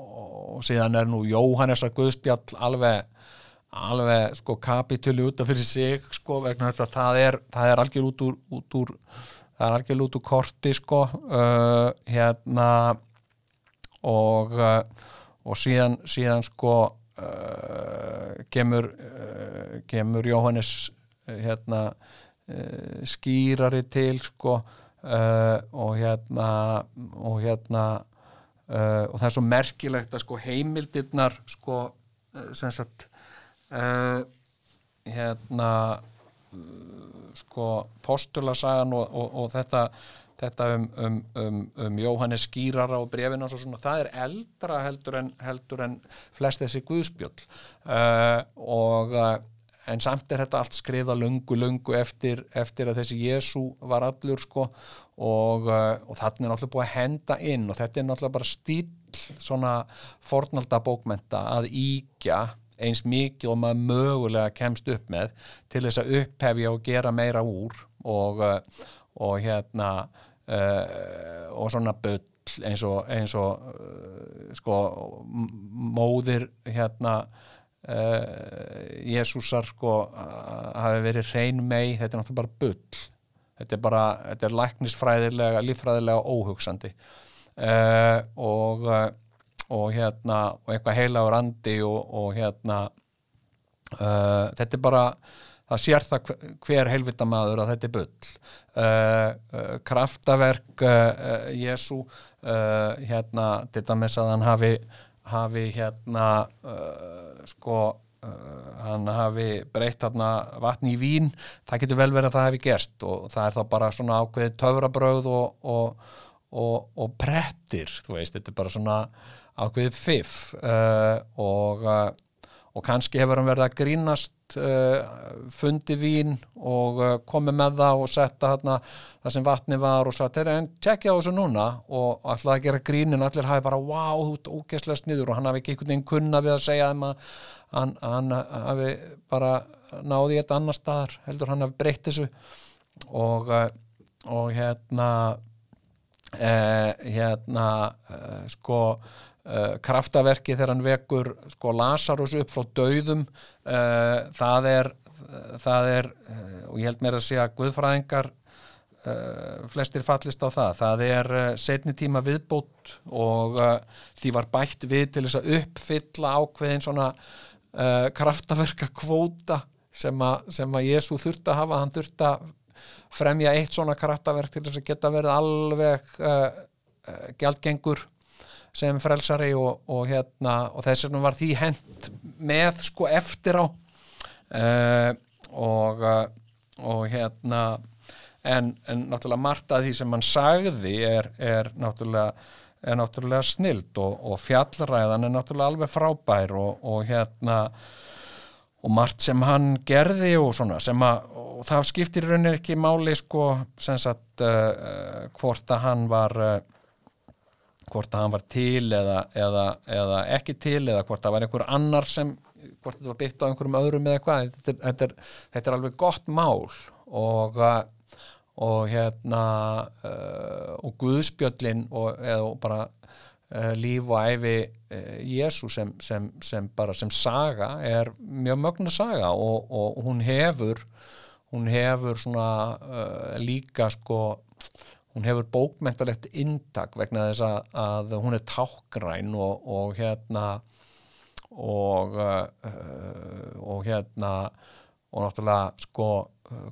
og síðan er nú Jóhannesar Guðspjall alveg alveg sko kapituli út af fyrir sig sko vegna þess að það er, það er algjör út úr, út úr það er algjör út úr korti sko. Uh, hérna og uh, og síðan, síðan sko uh, kemur kemur Jóhannes hérna skýrari til sko uh, og hérna og hérna uh, og það er svo merkilegt að sko heimildirnar sko uh, sem sagt hérna sko postulasagan og, og, og þetta þetta um, um, um, um Jóhannes skýrara og brefin og svona, það er eldra heldur en, heldur en flest þessi guðspjöll. Uh, og uh, en samt er þetta allt skrifa lungu, lungu eftir, eftir að þessi Jésu var allur sko. Og, uh, og þarna er náttúrulega búið að henda inn og þetta er náttúrulega bara stíl svona fornalda bókmenta að íkja eins mikið og maður mögulega kemst upp með til þess að upphefja og gera meira úr og, uh, og hérna uh, og svona bull eins og, eins og uh, sko móðir hérna uh, Jésúsar sko hafi verið hrein mei þetta er náttúrulega bara bull. Þetta er bara, þetta er læknisfræðilega líffræðilega óhugsandi. Uh, og uh, og hérna, og eitthvað heilagur andi og, og hérna uh, þetta er bara það sér það hver- helvita maður að þetta er bull. Uh, uh, kraftaverk uh, Jésu hérna, til dæmis að hann hafi hafi hérna sko uh, hann hafi breytt vatni í vín. Það getur vel verið að það hafi gerst og það er þá bara svona ákveðið töfrabröð og, og, og, og prettir, þú veist, þetta er bara svona ákveðið fiff uh, og, uh, og kannski hefur hann verið að grínast uh, fundi vín og uh, komið með það og setta þarna það sem vatni var og satt, en tjekkja á þessu núna. Og alltaf að gera grínin allir hafi bara, wow, þú ert ógeðslega sniður. Og hann hafi ekki einhvern veginn kunna við að segja þeim að hann, hann hafi bara náði í þetta annar staðar heldur hann hafi breytt þessu. Og, uh, og hérna eh, hérna eh, sko eh, kraftaverki þegar hann vekur sko Lazarus upp frá dauðum eh, það er það er, eh, og ég held mér að segja guðfræðingar uh, flestir fallist á það. Það er setni tíma viðbót og því var bætt við til þess að uppfylla ákveðin svona kraftaverka kvóta sem, a, sem að Jésu þurfti að hafa. Hann þurfti að fremja eitt svona kraftaverk til þess að geta verið alveg gjaldgengur sem frelsari og, og hérna og þess vegna var því hent með sko eftir á. Uh, og uh, og hérna en, en náttúrulega margt að því sem hann sagði er, er náttúrulega er náttúrulega snild og, fjallræðan er náttúrulega alveg frábær og, hérna og margt sem hann gerði og svona sem að, og það skiptir rauninni ekki máli sko sem sagt uh, hvort að hann var uh, hvort að hann var til eða, eða, eða ekki til eða hvort það var einhver annar sem hvort þetta var byggt á einhverjum öðrum eða eitthvað þetta, þetta, er, þetta er alveg gott mál og uh, og hérna uh, og Guðspjöllin og, eða og bara uh, líf og æfi uh, Jésu sem, sem, sem bara sem saga er mjög mögnu saga og, og hún hefur hún hefur svona uh, líka sko hún hefur bókmentalegt inntak vegna þess að, að hún er tákgræn og, og hérna og uh, og hérna og náttúrulega sko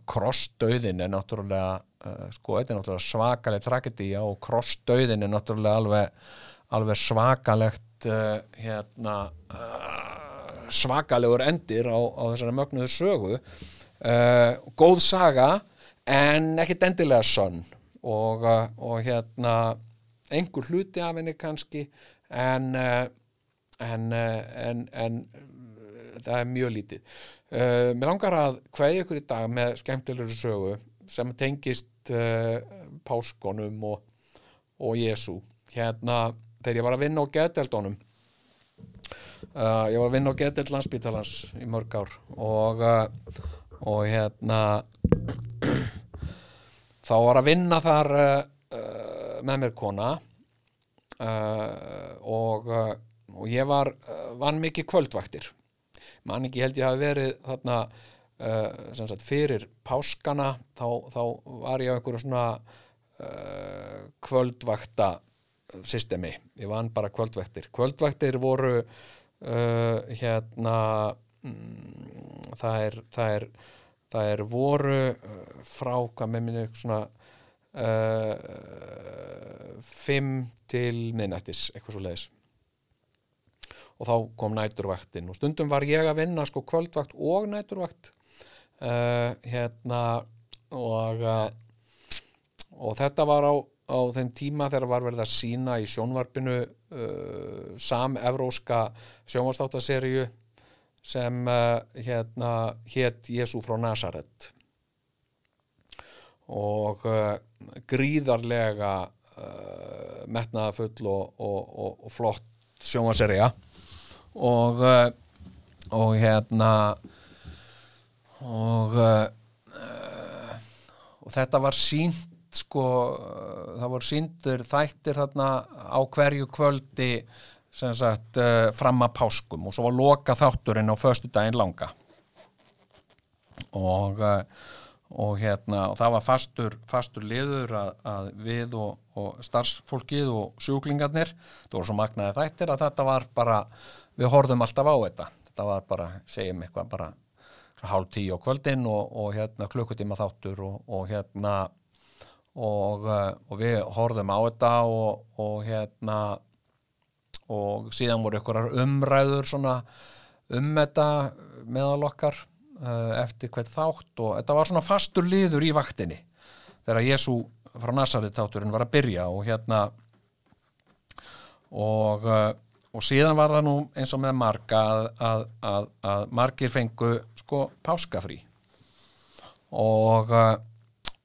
krossdauðin er náttúrulega uh, sko, þetta er náttúrulega svakaleg tragedía og krossdauðin er náttúrulega alveg, alveg svakalegt uh, hérna uh, svakalegur endir á, á þessari mögnuðu sögu. Uh, góð saga en ekkit endilega sönn og, uh, og hérna einhver hluti af henni kannski en en, uh, en, en uh, það er mjög lítið. Uh, mér langar að kveðja ykkur í dag með skemmtilegur sögu sem tengist uh, páskonum og, og Jésu hérna þegar ég var að vinna á geðdeldónum uh, ég var að vinna á geðdeld landsbítalans í mörg ár og, og hérna þá var að vinna þar uh, uh, með mér kona uh, og, og ég var vann mikið kvöldvaktir. Man ekki held ég hafi verið þarna sagt fyrir páskana þá, þá var ég á einhverju svona kvöldvakta systemi, ég vann bara kvöldvaktir. Kvöldvaktir voru hérna mm, það er það er, það er voru uh, frá hvað með minni svona uh, fimm til miðnættis, eitthvað svo leiðis og þá kom næturvaktin og stundum var ég að vinna sko kvöldvakt og næturvakt uh, hérna og uh, og þetta var á, á þeim tíma þegar var verið að sína í sjónvarpinu sam-evróska sjónvarstáttaseríu sem uh, hérna hétt Jésu frá Nazaret og uh, gríðarlega uh, metnaðafull og, og, og, og flott sjónvarserja og og hérna og og þetta var sínt sko, það voru síndur þættir þarna á hverju kvöldi sem sagt uh, fram að páskum og svo var loka þátturinn á föstu daginn langa. Og uh, og hérna og það var fastur, fastur liður að, að við og, og starfsfólkið og sjúklingarnir. Það voru svo magnaði þættir að þetta var bara við horfðum alltaf á þetta. Þetta var bara, segjum eitthvað bara hálf tíu á kvöldin og, og hérna klukkutíma þáttur og, hérna og, og við horfðum á þetta og hérna og síðan voru ykkurar umræður um þetta meðal okkar uh, eftir hvert þátt og þetta var svona fastur liður í vaktinni þegar Jésu frá Nazaret þátturinn var að byrja og hérna og, uh, og síðan var það nú eins og með marga að, að, að, að margir fengu sko páskafrí. Og uh,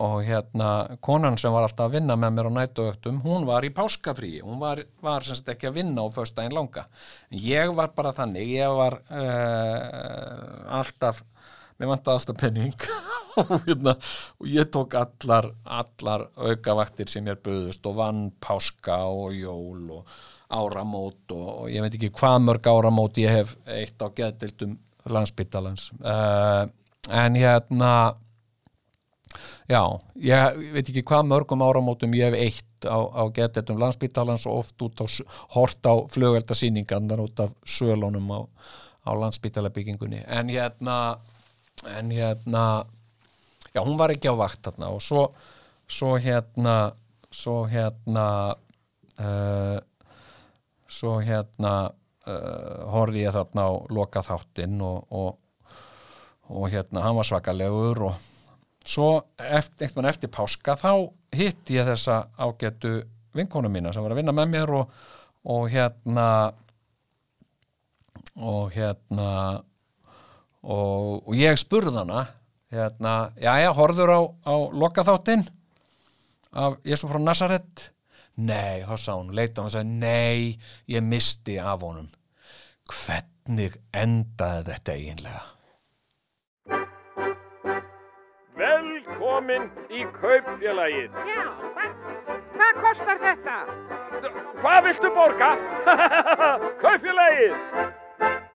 og hérna konan sem var alltaf að vinna með mér á nætuöktum, hún var í páskafrí hún var, var sem sagt ekki að vinna á föstudaginn langa. Ég var bara þannig ég var uh, alltaf, mér vantaði alltaf penning og, hérna, og ég tók allar, allar aukavaktir sem ég er buðust og vann páska og jól og áramót og, og ég veit ekki hvað mörg áramót ég hef eitt á geðdildum landsbyttalans uh, en hérna Já, ég veit ekki hvað mörgum áramótum ég hef eitt á, á getetum landsbítalans og oft út á hort á flugveldasýningarnar út af sölunum á, á landsbítalabyggingunni en hérna en hérna já, hún var ekki á vakt þarna og svo, svo hérna svo hérna uh, svo hérna uh, horfði ég þarna á loka þáttinn og, og, og hérna hann var svakalegur og svo eftir, eftir, eftir páska þá hitti ég þessa ágætu vinkonu mína sem var að vinna með mér og, og hérna og hérna og, og ég spurði hana hérna, já já, horður á, á lokaþáttinn af Jésu frá Nazaret nei, þá sá hún, leita hann og sagði nei, ég misti af honum. Hvernig endaði þetta eiginlega Velkomin í kaupfélagið. Já, hvað, hvað kostar þetta? Hvað viltu borga? kaupfélagið.